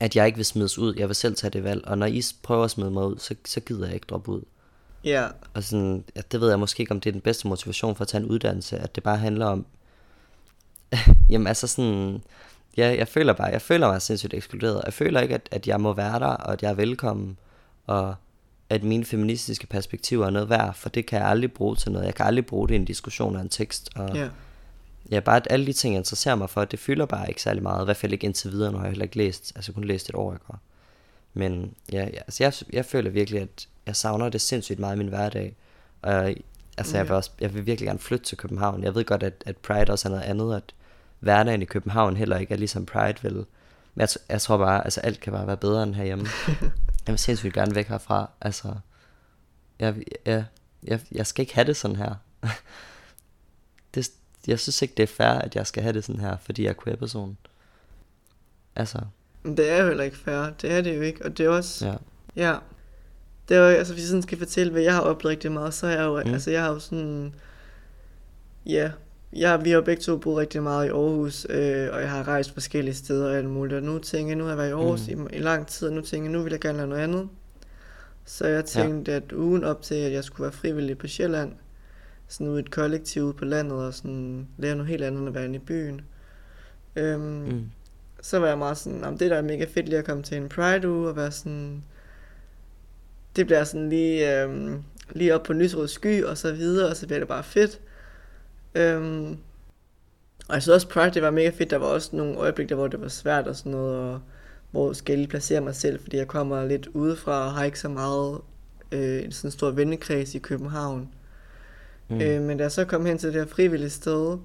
at jeg ikke vil smides ud. Jeg vil selv tage det valg, og når I prøver at smide mig ud, så, så gider jeg ikke droppe ud. ja, Og sådan, ja, det ved jeg måske ikke, om det er den bedste motivation for at tage en uddannelse, at det bare handler om, jamen altså sådan, ja, jeg føler bare, jeg føler mig sindssygt ekskluderet. Jeg føler ikke, at, at jeg må være der, og at jeg er velkommen, og at mine feministiske perspektiver er noget værd, for det kan jeg aldrig bruge til noget. Jeg kan aldrig bruge det i en diskussion af en tekst, og ja, ja, bare at alle de ting, jeg interesserer mig for, det fylder bare ikke særlig meget, i hvert fald ikke indtil videre, nu har jeg heller ikke læst, altså kun læst et år, ikke? Men ja, ja altså jeg, jeg føler virkelig, at jeg savner det sindssygt meget i min hverdag, og altså jeg, vil også, jeg vil virkelig gerne flytte til København. Jeg ved godt, at, at Pride også er noget andet, at hverdagen i København heller ikke er ligesom Pride vil. Men jeg, jeg tror bare, altså alt kan bare være bedre end herhjemme. jeg vil sindssygt gerne væk herfra. Altså, jeg, jeg, jeg, jeg skal ikke have det sådan her. det, jeg synes ikke, det er fair, at jeg skal have det sådan her, fordi jeg er queer-person. Altså. Det er jo heller ikke fair. Det er det jo ikke. Og det er også... Ja. Ja. Det er jo, altså hvis jeg sådan skal fortælle, hvad jeg har oplevet rigtig meget, så er jeg jo, mm. altså jeg har jo sådan, ja, jeg, vi har begge to boet rigtig meget i Aarhus, øh, og jeg har rejst forskellige steder og alt muligt, og nu tænker jeg, nu har jeg været i Aarhus mm. i, i lang tid, og nu tænker jeg, nu vil jeg gerne lave noget andet. Så jeg tænkte, ja. at ugen op til, at jeg skulle være frivillig på Sjælland, sådan ude i et kollektiv ude på landet, og sådan lave noget helt andet end at være inde i byen. Øhm, mm. Så var jeg meget sådan, det der er mega fedt lige at komme til en Pride uge, og være sådan, det bliver sådan lige, øhm, lige op på lysrød sky, og så videre, og så bliver det bare fedt. Øhm, og jeg synes også, Pride det var mega fedt. Der var også nogle øjeblikke, hvor det var svært og sådan noget, og hvor skal jeg lige placere mig selv, fordi jeg kommer lidt udefra og har ikke så meget øh, en sådan stor vennekreds i København. Mm. Øh, men da jeg så kom hen til det her frivillige sted,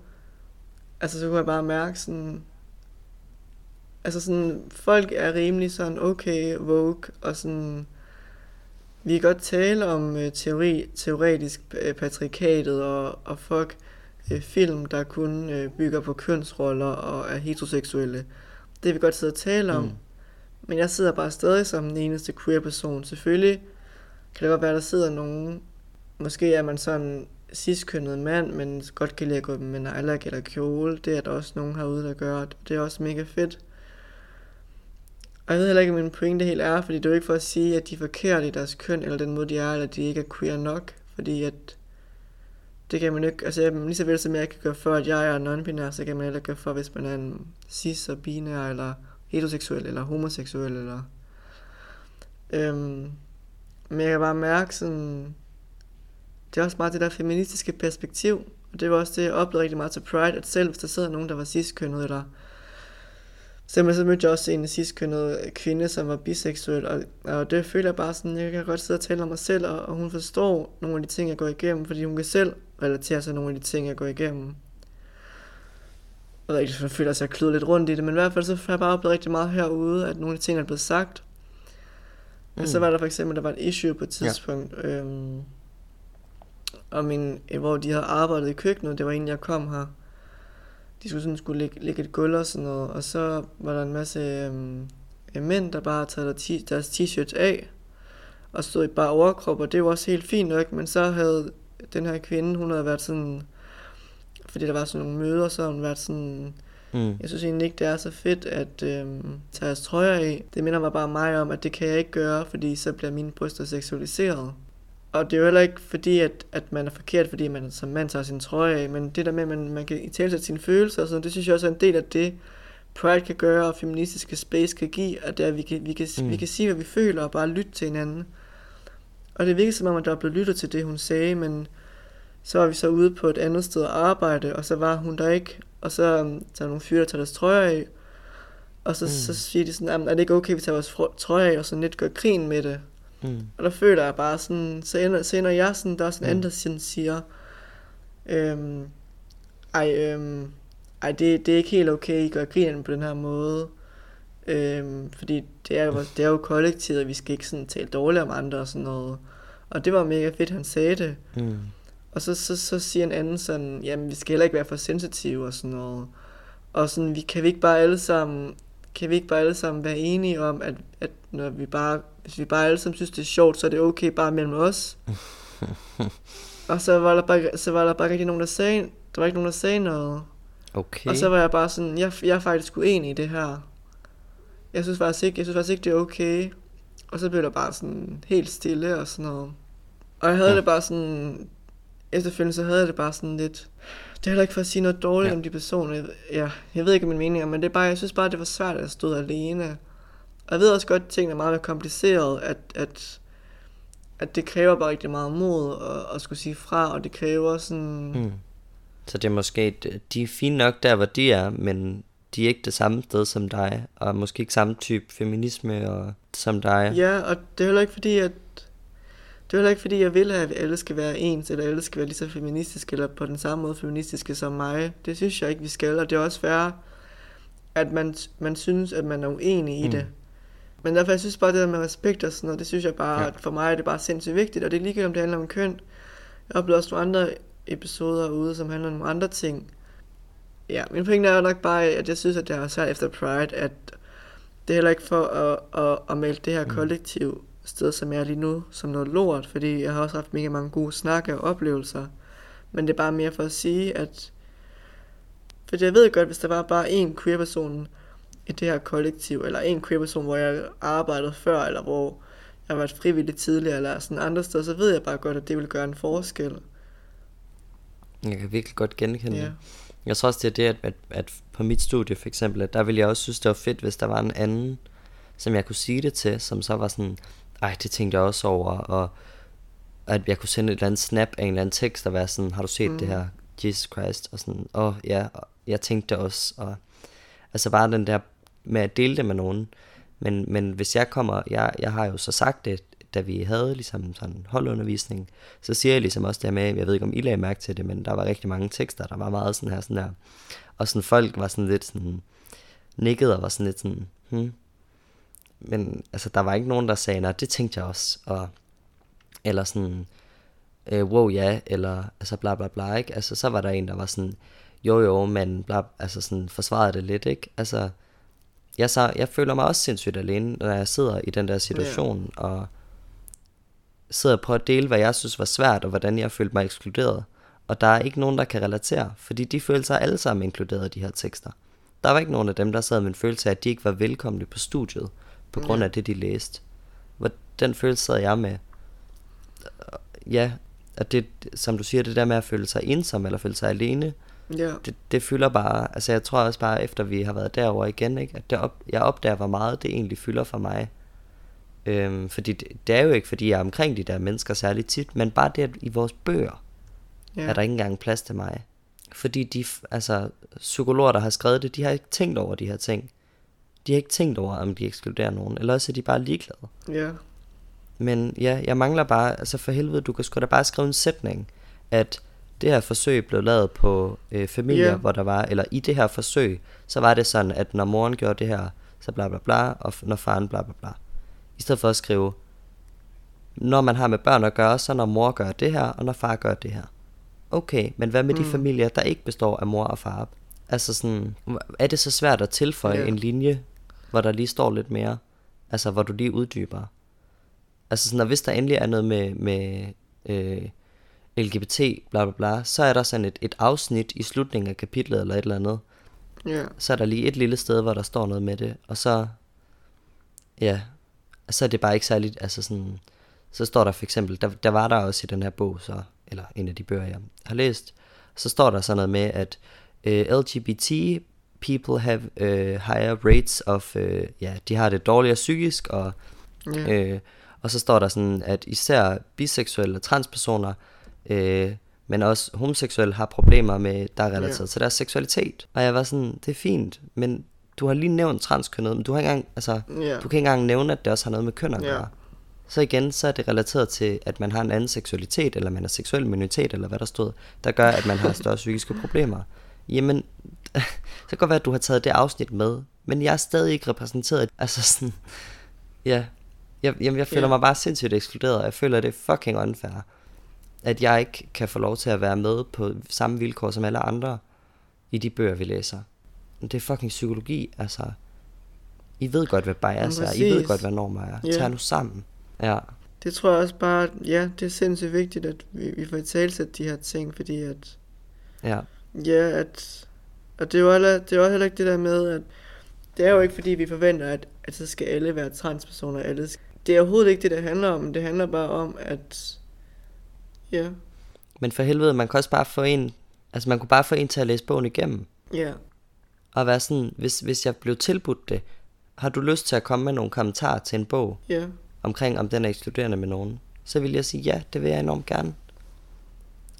altså så kunne jeg bare mærke sådan, altså sådan, folk er rimelig sådan okay, woke, og sådan, vi kan godt tale om øh, teori, teoretisk øh, patrikatet og, og fuck øh, film, der kun øh, bygger på kønsroller og er heteroseksuelle. Det vil vi godt sidde og tale om. Mm. Men jeg sidder bare stadig som den eneste queer person. Selvfølgelig kan det godt være, der sidder nogen, måske er man sådan ciskønnet mand, men godt kan lide at gå med nejlak eller kjole. Det er der også nogen herude, der gør. Det er også mega fedt. Og jeg ved heller ikke, hvad min pointe helt er, fordi det er jo ikke for at sige, at de er forkerte i deres køn, eller den måde, de er, eller de ikke er queer nok. Fordi at det kan man ikke, altså lige så vel som jeg kan gøre for, at jeg er non-binær, så kan man heller gøre for, hvis man er en cis og binær, eller heteroseksuel, eller homoseksuel, eller... Øhm, men jeg kan bare mærke sådan, det er også meget det der feministiske perspektiv, og det var også det, jeg oplevede rigtig meget til Pride, at selv hvis der sidder nogen, der var cis-kønnet, eller Simpelthen så mødte jeg også en sidst kønnet kvinde, som var biseksuel, og, og det føler jeg bare sådan, jeg kan godt sidde og tale om mig selv, og, og hun forstår nogle af de ting, jeg går igennem, fordi hun kan selv relatere sig nogle af de ting, jeg går igennem. Og jeg føler, at jeg kluder lidt rundt i det, men i hvert fald så har jeg bare oplevet rigtig meget herude, at nogle af de ting er blevet sagt. Mm. Og så var der for eksempel, der var et issue på et tidspunkt, ja. øhm, om en, hvor de havde arbejdet i køkkenet, det var inden jeg kom her de skulle sådan skulle lægge, lægge et gulv og sådan noget, og så var der en masse øhm, mænd, der bare taget deres t-shirts af, og stod i bare overkrop, og det var også helt fint nok, men så havde den her kvinde, hun havde været sådan, fordi der var sådan nogle møder, så havde hun været sådan, mm. jeg synes egentlig ikke, det er så fedt at øhm, tage jeres trøjer af. Det minder mig bare mig om, at det kan jeg ikke gøre, fordi så bliver mine bryster seksualiseret. Og det er jo heller ikke fordi, at, at man er forkert, fordi man som mand tager sin trøje af, men det der med, at man, man kan i tale sine følelser, og sådan, det synes jeg også er en del af det, Pride kan gøre, og feministiske space kan give, at det er, at vi kan, vi, kan, mm. vi kan sige, hvad vi føler, og bare lytte til hinanden. Og det virker som om, at der er blevet lyttet til det, hun sagde, men så var vi så ude på et andet sted at arbejde, og så var hun der ikke, og så um, der er nogle fyre, der tager deres trøjer af, og så, mm. så siger de sådan, er det ikke okay, vi tager vores trøjer af, og så lidt gør krigen med det. Mm. Og der føler jeg bare sådan, så ender, så ender jeg sådan, der er sådan mm. anden, der sådan siger, øhm, ej, øhm, ej det, det er ikke helt okay, I gør grinen på den her måde. Øhm, fordi det er, jo, det er jo kollektivet, og vi skal ikke sådan tale dårligt om andre og sådan noget. Og det var mega fedt, han sagde det. Mm. Og så, så, så siger en anden sådan, jamen vi skal heller ikke være for sensitive og sådan noget. Og sådan, vi, kan vi ikke bare alle sammen, kan vi ikke bare alle sammen være enige om, at, at når vi bare hvis vi bare alle sammen synes, det er sjovt, så er det okay bare mellem os. og så var der bare, så var der bare ikke nogen, der sagde, der var ikke nogen, der sagde noget. Okay. Og så var jeg bare sådan, jeg, jeg er faktisk uenig i det her. Jeg synes faktisk ikke, jeg synes faktisk ikke, det er okay. Og så blev der bare sådan helt stille og sådan noget. Og jeg havde ja. det bare sådan, efterfølgende så havde jeg det bare sådan lidt, det er heller ikke for at sige noget dårligt ja. om de personer. Ja, jeg ved ikke min mening, men det er bare, jeg synes bare, det var svært at stå alene. Og jeg ved også godt, at tingene er meget mere kompliceret, at, at, at det kræver bare rigtig meget mod at, at skulle sige fra, og det kræver sådan... Mm. Så det er måske, de er fine nok der, hvor de er, men de er ikke det samme sted som dig, og måske ikke samme type feminisme og, som dig. Ja, og det er heller ikke fordi, at det er heller ikke fordi, jeg vil have, at alle skal være ens, eller alle skal være lige så feministiske, eller på den samme måde feministiske som mig. Det synes jeg ikke, vi skal, og det er også fair, at man, man synes, at man er uenig i mm. det. Men derfor, jeg synes bare, det der med respekt og sådan noget, det synes jeg bare, ja. at for mig er det bare sindssygt vigtigt, og det er ligegyldigt, om det handler om køn. Jeg har oplevet også nogle andre episoder ude, som handler om andre ting. Ja, min pointe er jo nok bare, at jeg synes, at det er svært efter Pride, at det er heller ikke for at, at, at male det her mm. kollektiv sted, som jeg er lige nu, som noget lort, fordi jeg har også haft mega mange gode snakke og oplevelser. Men det er bare mere for at sige, at... For jeg ved godt, hvis der var bare én queer-person i det her kollektiv, eller en queer-person, hvor jeg arbejdede før, eller hvor jeg har været frivillig tidligere, eller sådan andre steder, så ved jeg bare godt, at det vil gøre en forskel. Jeg kan virkelig godt genkende det. Jeg tror også, det er det, at, at, at på mit studie for eksempel, at der ville jeg også synes, det var fedt, hvis der var en anden, som jeg kunne sige det til, som så var sådan, ej, det tænkte jeg også over, og at jeg kunne sende et eller andet snap af en eller anden tekst, og være sådan, har du set mm. det her, Jesus Christ, og sådan, åh oh, ja, jeg tænkte det også, og altså bare den der med at dele det med nogen, men, men hvis jeg kommer, jeg, jeg har jo så sagt det, da vi havde ligesom sådan holdundervisning, så siger jeg ligesom også det med, jeg ved ikke om I lagde mærke til det, men der var rigtig mange tekster, der var meget sådan her, sådan der, og sådan folk var sådan lidt sådan, nikket og var sådan lidt sådan, hmm. Men altså, der var ikke nogen, der sagde, nej, det tænkte jeg også, og, eller sådan, øh, wow, ja, eller altså bla bla bla, ikke? Altså, så var der en, der var sådan, jo jo, men bla, altså sådan forsvarede det lidt, ikke? Altså, jeg, så, jeg føler mig også sindssygt alene, når jeg sidder i den der situation, yeah. og sidder på at dele, hvad jeg synes var svært, og hvordan jeg følte mig ekskluderet. Og der er ikke nogen, der kan relatere, fordi de følte sig alle sammen inkluderet i de her tekster. Der var ikke nogen af dem, der sad med en følelse af, at de ikke var velkomne på studiet, på grund af det, de læste. Hvor den følelse sad jeg med. Ja, at det, som du siger, det der med at føle sig ensom, eller føle sig alene, ja. det, det fylder bare, altså jeg tror også bare, efter vi har været derover igen, ikke, at det op, jeg opdager, hvor meget det egentlig fylder for mig. Øhm, fordi det, det er jo ikke, fordi jeg er omkring de der mennesker særligt tit, men bare det, at i vores bøger ja. er der ikke engang plads til mig. Fordi de, altså, psykologer, der har skrevet det, de har ikke tænkt over de her ting. De har ikke tænkt over, om de ekskluderer nogen, eller også er de bare ligeglade. Ja. Men ja, jeg mangler bare, altså for helvede, du kan sgu da bare skrive en sætning, at det her forsøg blev lavet på øh, familier, yeah. hvor der var, eller i det her forsøg, så var det sådan, at når moren gjorde det her, så bla bla bla, og når faren bla bla bla. I stedet for at skrive, når man har med børn at gøre, så når mor gør det her, og når far gør det her. Okay, men hvad med mm. de familier, der ikke består af mor og far? Altså sådan, er det så svært at tilføje yeah. en linje, hvor der lige står lidt mere? Altså, hvor du lige uddyber. Altså sådan, og hvis der endelig er noget med, med øh, LGBT, bla bla bla, så er der sådan et, et afsnit i slutningen af kapitlet eller et eller andet. Ja. Så er der lige et lille sted, hvor der står noget med det, og så, ja, så er det bare ikke særligt, altså sådan, så står der for eksempel, der, der var der også i den her bog, så, eller en af de bøger, jeg har læst, så står der sådan noget med, at øh, LGBT people have uh, higher rates of, uh, ja, de har det dårligere psykisk, og, yeah. uh, og så står der sådan, at især biseksuelle og transpersoner øh, men også homoseksuelle har problemer med, der er relateret yeah. til deres seksualitet. Og jeg var sådan, det er fint, men du har lige nævnt transkønnet, men du har ikke engang, altså, yeah. du kan ikke engang nævne, at det også har noget med køn at gøre. Yeah. Så igen, så er det relateret til, at man har en anden seksualitet, eller man er seksuel minoritet, eller hvad der stod, der gør, at man har større psykiske problemer. Jamen, så kan godt være, at du har taget det afsnit med, men jeg er stadig ikke repræsenteret. Altså sådan, ja, jeg, jamen, jeg føler yeah. mig bare sindssygt ekskluderet, og jeg føler, at det er fucking unfair at jeg ikke kan få lov til at være med på samme vilkår som alle andre i de bøger, vi læser. Det er fucking psykologi, altså. I ved godt, hvad bias er. I ved godt, hvad normer er. Ja. Tag nu sammen. Ja. Det tror jeg også bare, ja, det er sindssygt vigtigt, at vi, vi får talsat de her ting, fordi at... Ja. Ja, at... Og det er jo heller, det er jo heller ikke det der med, at... Det er jo ikke, fordi vi forventer, at, at så skal alle være transpersoner. Alle skal, det er overhovedet ikke det, det handler om. Det handler bare om, at Ja. Men for helvede, man kan også bare få en, altså man kunne bare få en til at læse bogen igennem. Ja. Og være sådan, hvis, hvis jeg blev tilbudt det, har du lyst til at komme med nogle kommentarer til en bog? Ja. Omkring, om den er ekskluderende med nogen? Så vil jeg sige, ja, det vil jeg enormt gerne.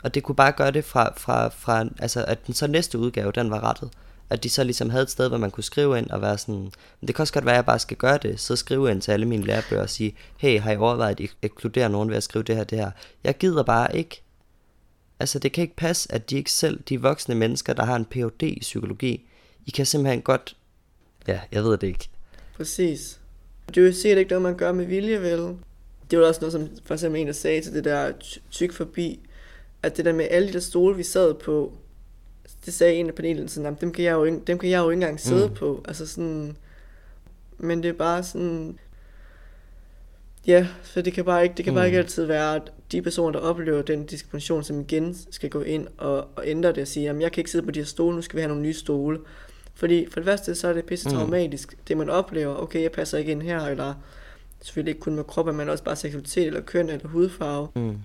Og det kunne bare gøre det fra, fra, fra altså at den så næste udgave, den var rettet. At de så ligesom havde et sted, hvor man kunne skrive ind og være sådan, men det kan også godt være, at jeg bare skal gøre det, så skrive ind til alle mine lærebøger og sige, hey, har I overvejet at ekskludere nogen ved at skrive det her, det her? Jeg gider bare ikke. Altså, det kan ikke passe, at de ikke selv, de voksne mennesker, der har en Ph.D. i psykologi, I kan simpelthen godt, ja, jeg ved det ikke. Præcis. Det er jo sikkert ikke noget, man gør med vilje, vel? Det var også noget, som for eksempel en, der sagde til det der tyk forbi, at det der med alle de der stole, vi sad på, det sagde en af panelen, sådan, dem kan jeg jo, dem kan jeg jo ikke engang sidde mm. på. Altså sådan, men det er bare sådan, ja, for det kan bare ikke, det kan mm. bare ikke altid være, at de personer, der oplever den diskrimination, som igen skal gå ind og, og ændre det og sige, jamen jeg kan ikke sidde på de her stole, nu skal vi have nogle nye stole. Fordi for det første, så er det pisse mm. traumatisk, mm. det man oplever, okay, jeg passer ikke ind her, eller selvfølgelig ikke kun med kroppen, men også bare seksualitet, eller køn, eller hudfarve. Mm.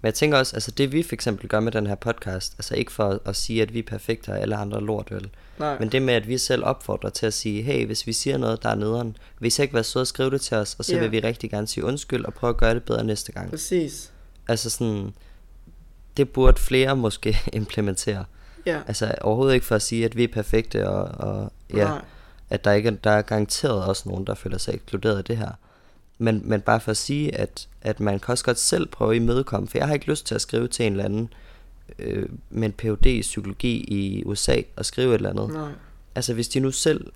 Men jeg tænker også, altså det vi for eksempel gør med den her podcast, altså ikke for at sige, at vi er perfekte og alle andre lort, vel? Nej. Men det med, at vi selv opfordrer til at sige, hey, hvis vi siger noget, der er nederen, hvis ikke være søde at skrive det til os, og så yeah. vil vi rigtig gerne sige undskyld og prøve at gøre det bedre næste gang. Præcis. Altså sådan, det burde flere måske implementere. Ja. Altså overhovedet ikke for at sige, at vi er perfekte, og, og ja, Nej. at der ikke der er garanteret også nogen, der føler sig ekskluderet af det her. Men, men bare for at sige, at, at man kan også godt selv prøve at imødekomme, for jeg har ikke lyst til at skrive til en eller anden øh, med en Ph.D. i psykologi i USA og skrive et eller andet. Nej. Altså hvis de nu selv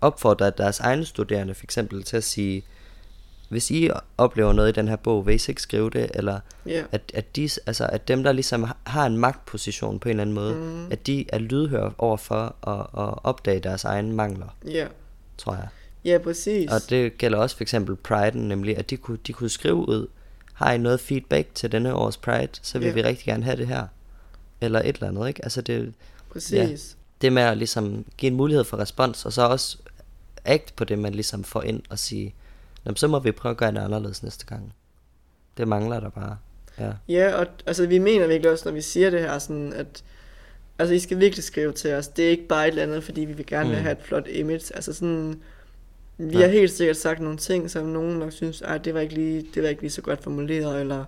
opfordrer deres egne studerende for eksempel til at sige, hvis I oplever noget i den her bog, vil I ikke skrive det, eller yeah. at, at, de, altså, at dem, der ligesom har en magtposition på en eller anden måde, mm. at de er lydhøre over for at, at opdage deres egne mangler, yeah. tror jeg. Ja, præcis. Og det gælder også for eksempel Pride'en, nemlig at de kunne, de kunne skrive ud, har I noget feedback til denne års Pride, så vil yeah. vi rigtig gerne have det her. Eller et eller andet, ikke? Altså det, præcis. Ja, det med at ligesom give en mulighed for respons, og så også act på det, man ligesom får ind og sige, så må vi prøve at gøre det anderledes næste gang. Det mangler der bare. Ja, ja og altså, vi mener virkelig også, når vi siger det her, sådan at altså, I skal virkelig skrive til os. Det er ikke bare et eller andet, fordi vi vil gerne mm. have et flot image. Altså sådan, vi ja. har helt sikkert sagt nogle ting, som nogen nok synes, at det var ikke lige, det var ikke lige så godt formuleret, eller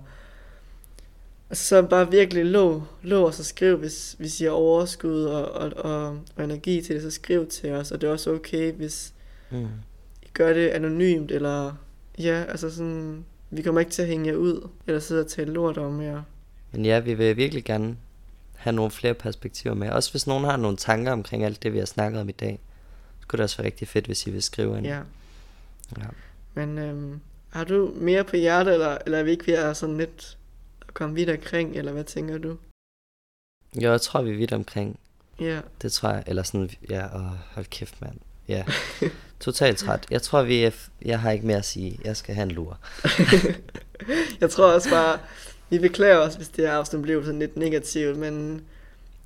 altså, så bare virkelig lov, lov os at skrive, hvis, hvis I har overskud og, og, og, og energi til det, så skriv til os, og det er også okay, hvis mm. I gør det anonymt, eller ja, altså sådan, vi kommer ikke til at hænge jer ud, eller sidde og tale lort om jer. Men ja, vi vil virkelig gerne have nogle flere perspektiver med, også hvis nogen har nogle tanker omkring alt det, vi har snakket om i dag kunne det også være rigtig fedt, hvis I vil skrive ind. Ja. ja. Men øhm, har du mere på hjertet, eller, eller er vi ikke ved at sådan lidt komme vidt omkring, eller hvad tænker du? Jo, jeg tror, vi er vidt omkring. Ja. Det tror jeg, eller sådan, ja, åh, hold kæft, mand. Ja, totalt træt. Jeg tror, vi er, jeg har ikke mere at sige. Jeg skal have en lur. jeg tror også bare, vi beklager os, hvis det her afsnit blev sådan lidt negativt, men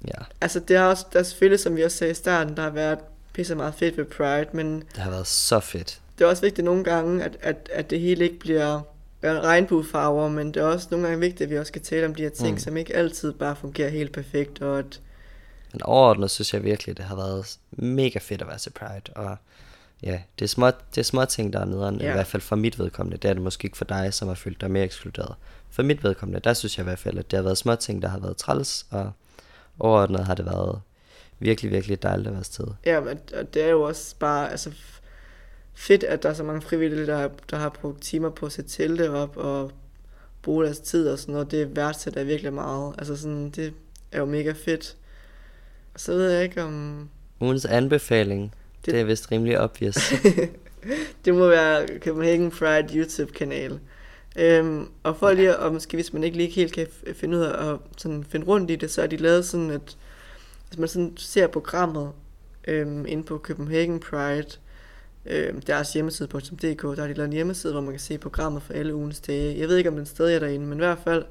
ja. altså det er også, der er selvfølgelig, som vi også sagde i starten, der har været pisse meget fedt ved Pride, men... Det har været så fedt. Det er også vigtigt nogle gange, at, at, at det hele ikke bliver regnbuefarver, men det er også nogle gange vigtigt, at vi også skal tale om de her ting, mm. som ikke altid bare fungerer helt perfekt, og at... Men overordnet synes jeg virkelig, det har været mega fedt at være til Pride, og ja, det er små, det er små ting, der er nederen, ja. i hvert fald for mit vedkommende. Det er det måske ikke for dig, som har følt dig mere ekskluderet. For mit vedkommende, der synes jeg i hvert fald, at det har været små ting, der har været træls, og overordnet har det været virkelig, virkelig dejligt at være sted. Ja, men det er jo også bare altså, fedt, at der er så mange frivillige, der der har brugt timer på at sætte telte op og bruge deres tid og sådan noget. Det værdsætter jeg virkelig meget. Altså sådan, det er jo mega fedt. Så ved jeg ikke om... Ugens anbefaling, det, det er vist rimelig obvious. det må være Copenhagen Fried YouTube-kanal. Øhm, og for lige, og måske hvis man ikke lige helt kan finde ud af at sådan finde rundt i det, så er de lavet sådan, at hvis man sådan ser programmet øhm, inde på Copenhagen Pride, øhm, deres hjemmeside på .dk, der har de lavet en hjemmeside, hvor man kan se programmet for alle ugens dage. Jeg ved ikke, om den stadig er derinde, men i hvert fald,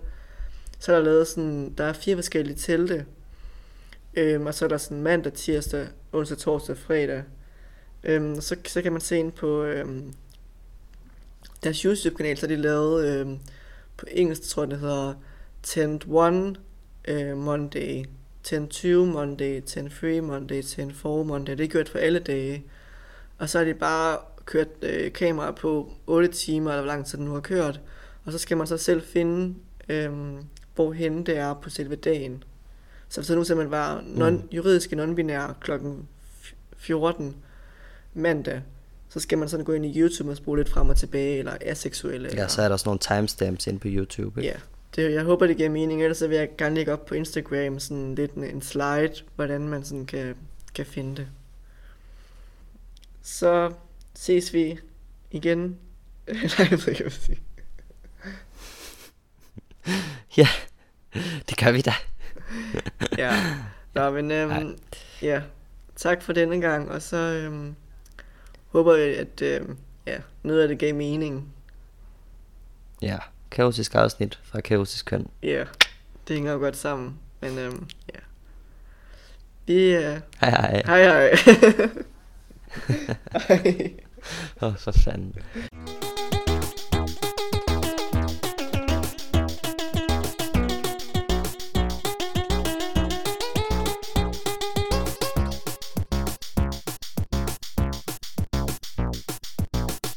så er der lavet sådan, der er fire forskellige telte, øhm, og så er der sådan mandag, tirsdag, onsdag, torsdag, fredag. Øhm, så, så kan man se ind på øhm, deres YouTube-kanal, så er de lavet øhm, på engelsk, tror jeg, det hedder Tent One øh, Monday 10-2 Monday, 10-3 Monday, 10-4 Monday. Det er gjort for alle dage. Og så er det bare kørt øh, kamera på 8 timer, eller hvor lang tid den nu har kørt. Og så skal man så selv finde, øh, hvorhen det er på selve dagen. Så hvis nu simpelthen var non, Mm. juridiske non-binære klokken 14 mandag, så skal man sådan gå ind i YouTube og spole lidt frem og tilbage, eller aseksuelle. Ja, eller, så er der også nogle timestamps inde på YouTube. Ikke? Ja, det, jeg håber, det giver mening. Ellers så vil jeg gerne lægge op på Instagram sådan lidt en, en slide, hvordan man sådan kan, kan finde det. Så ses vi igen. Nej, jeg ved ikke, hvad jeg sige. Ja, det gør vi da. Ja, Nå, men øhm, ja, tak for denne gang, og så øhm, håber jeg, at øhm, ja, noget af det gav mening. Ja, kaotisk afsnit fra kaotisk køn. Ja, det hænger godt sammen, men øhm, ja. Vi, øh, Hej hej. hej hej. hej. Åh, oh, for fanden.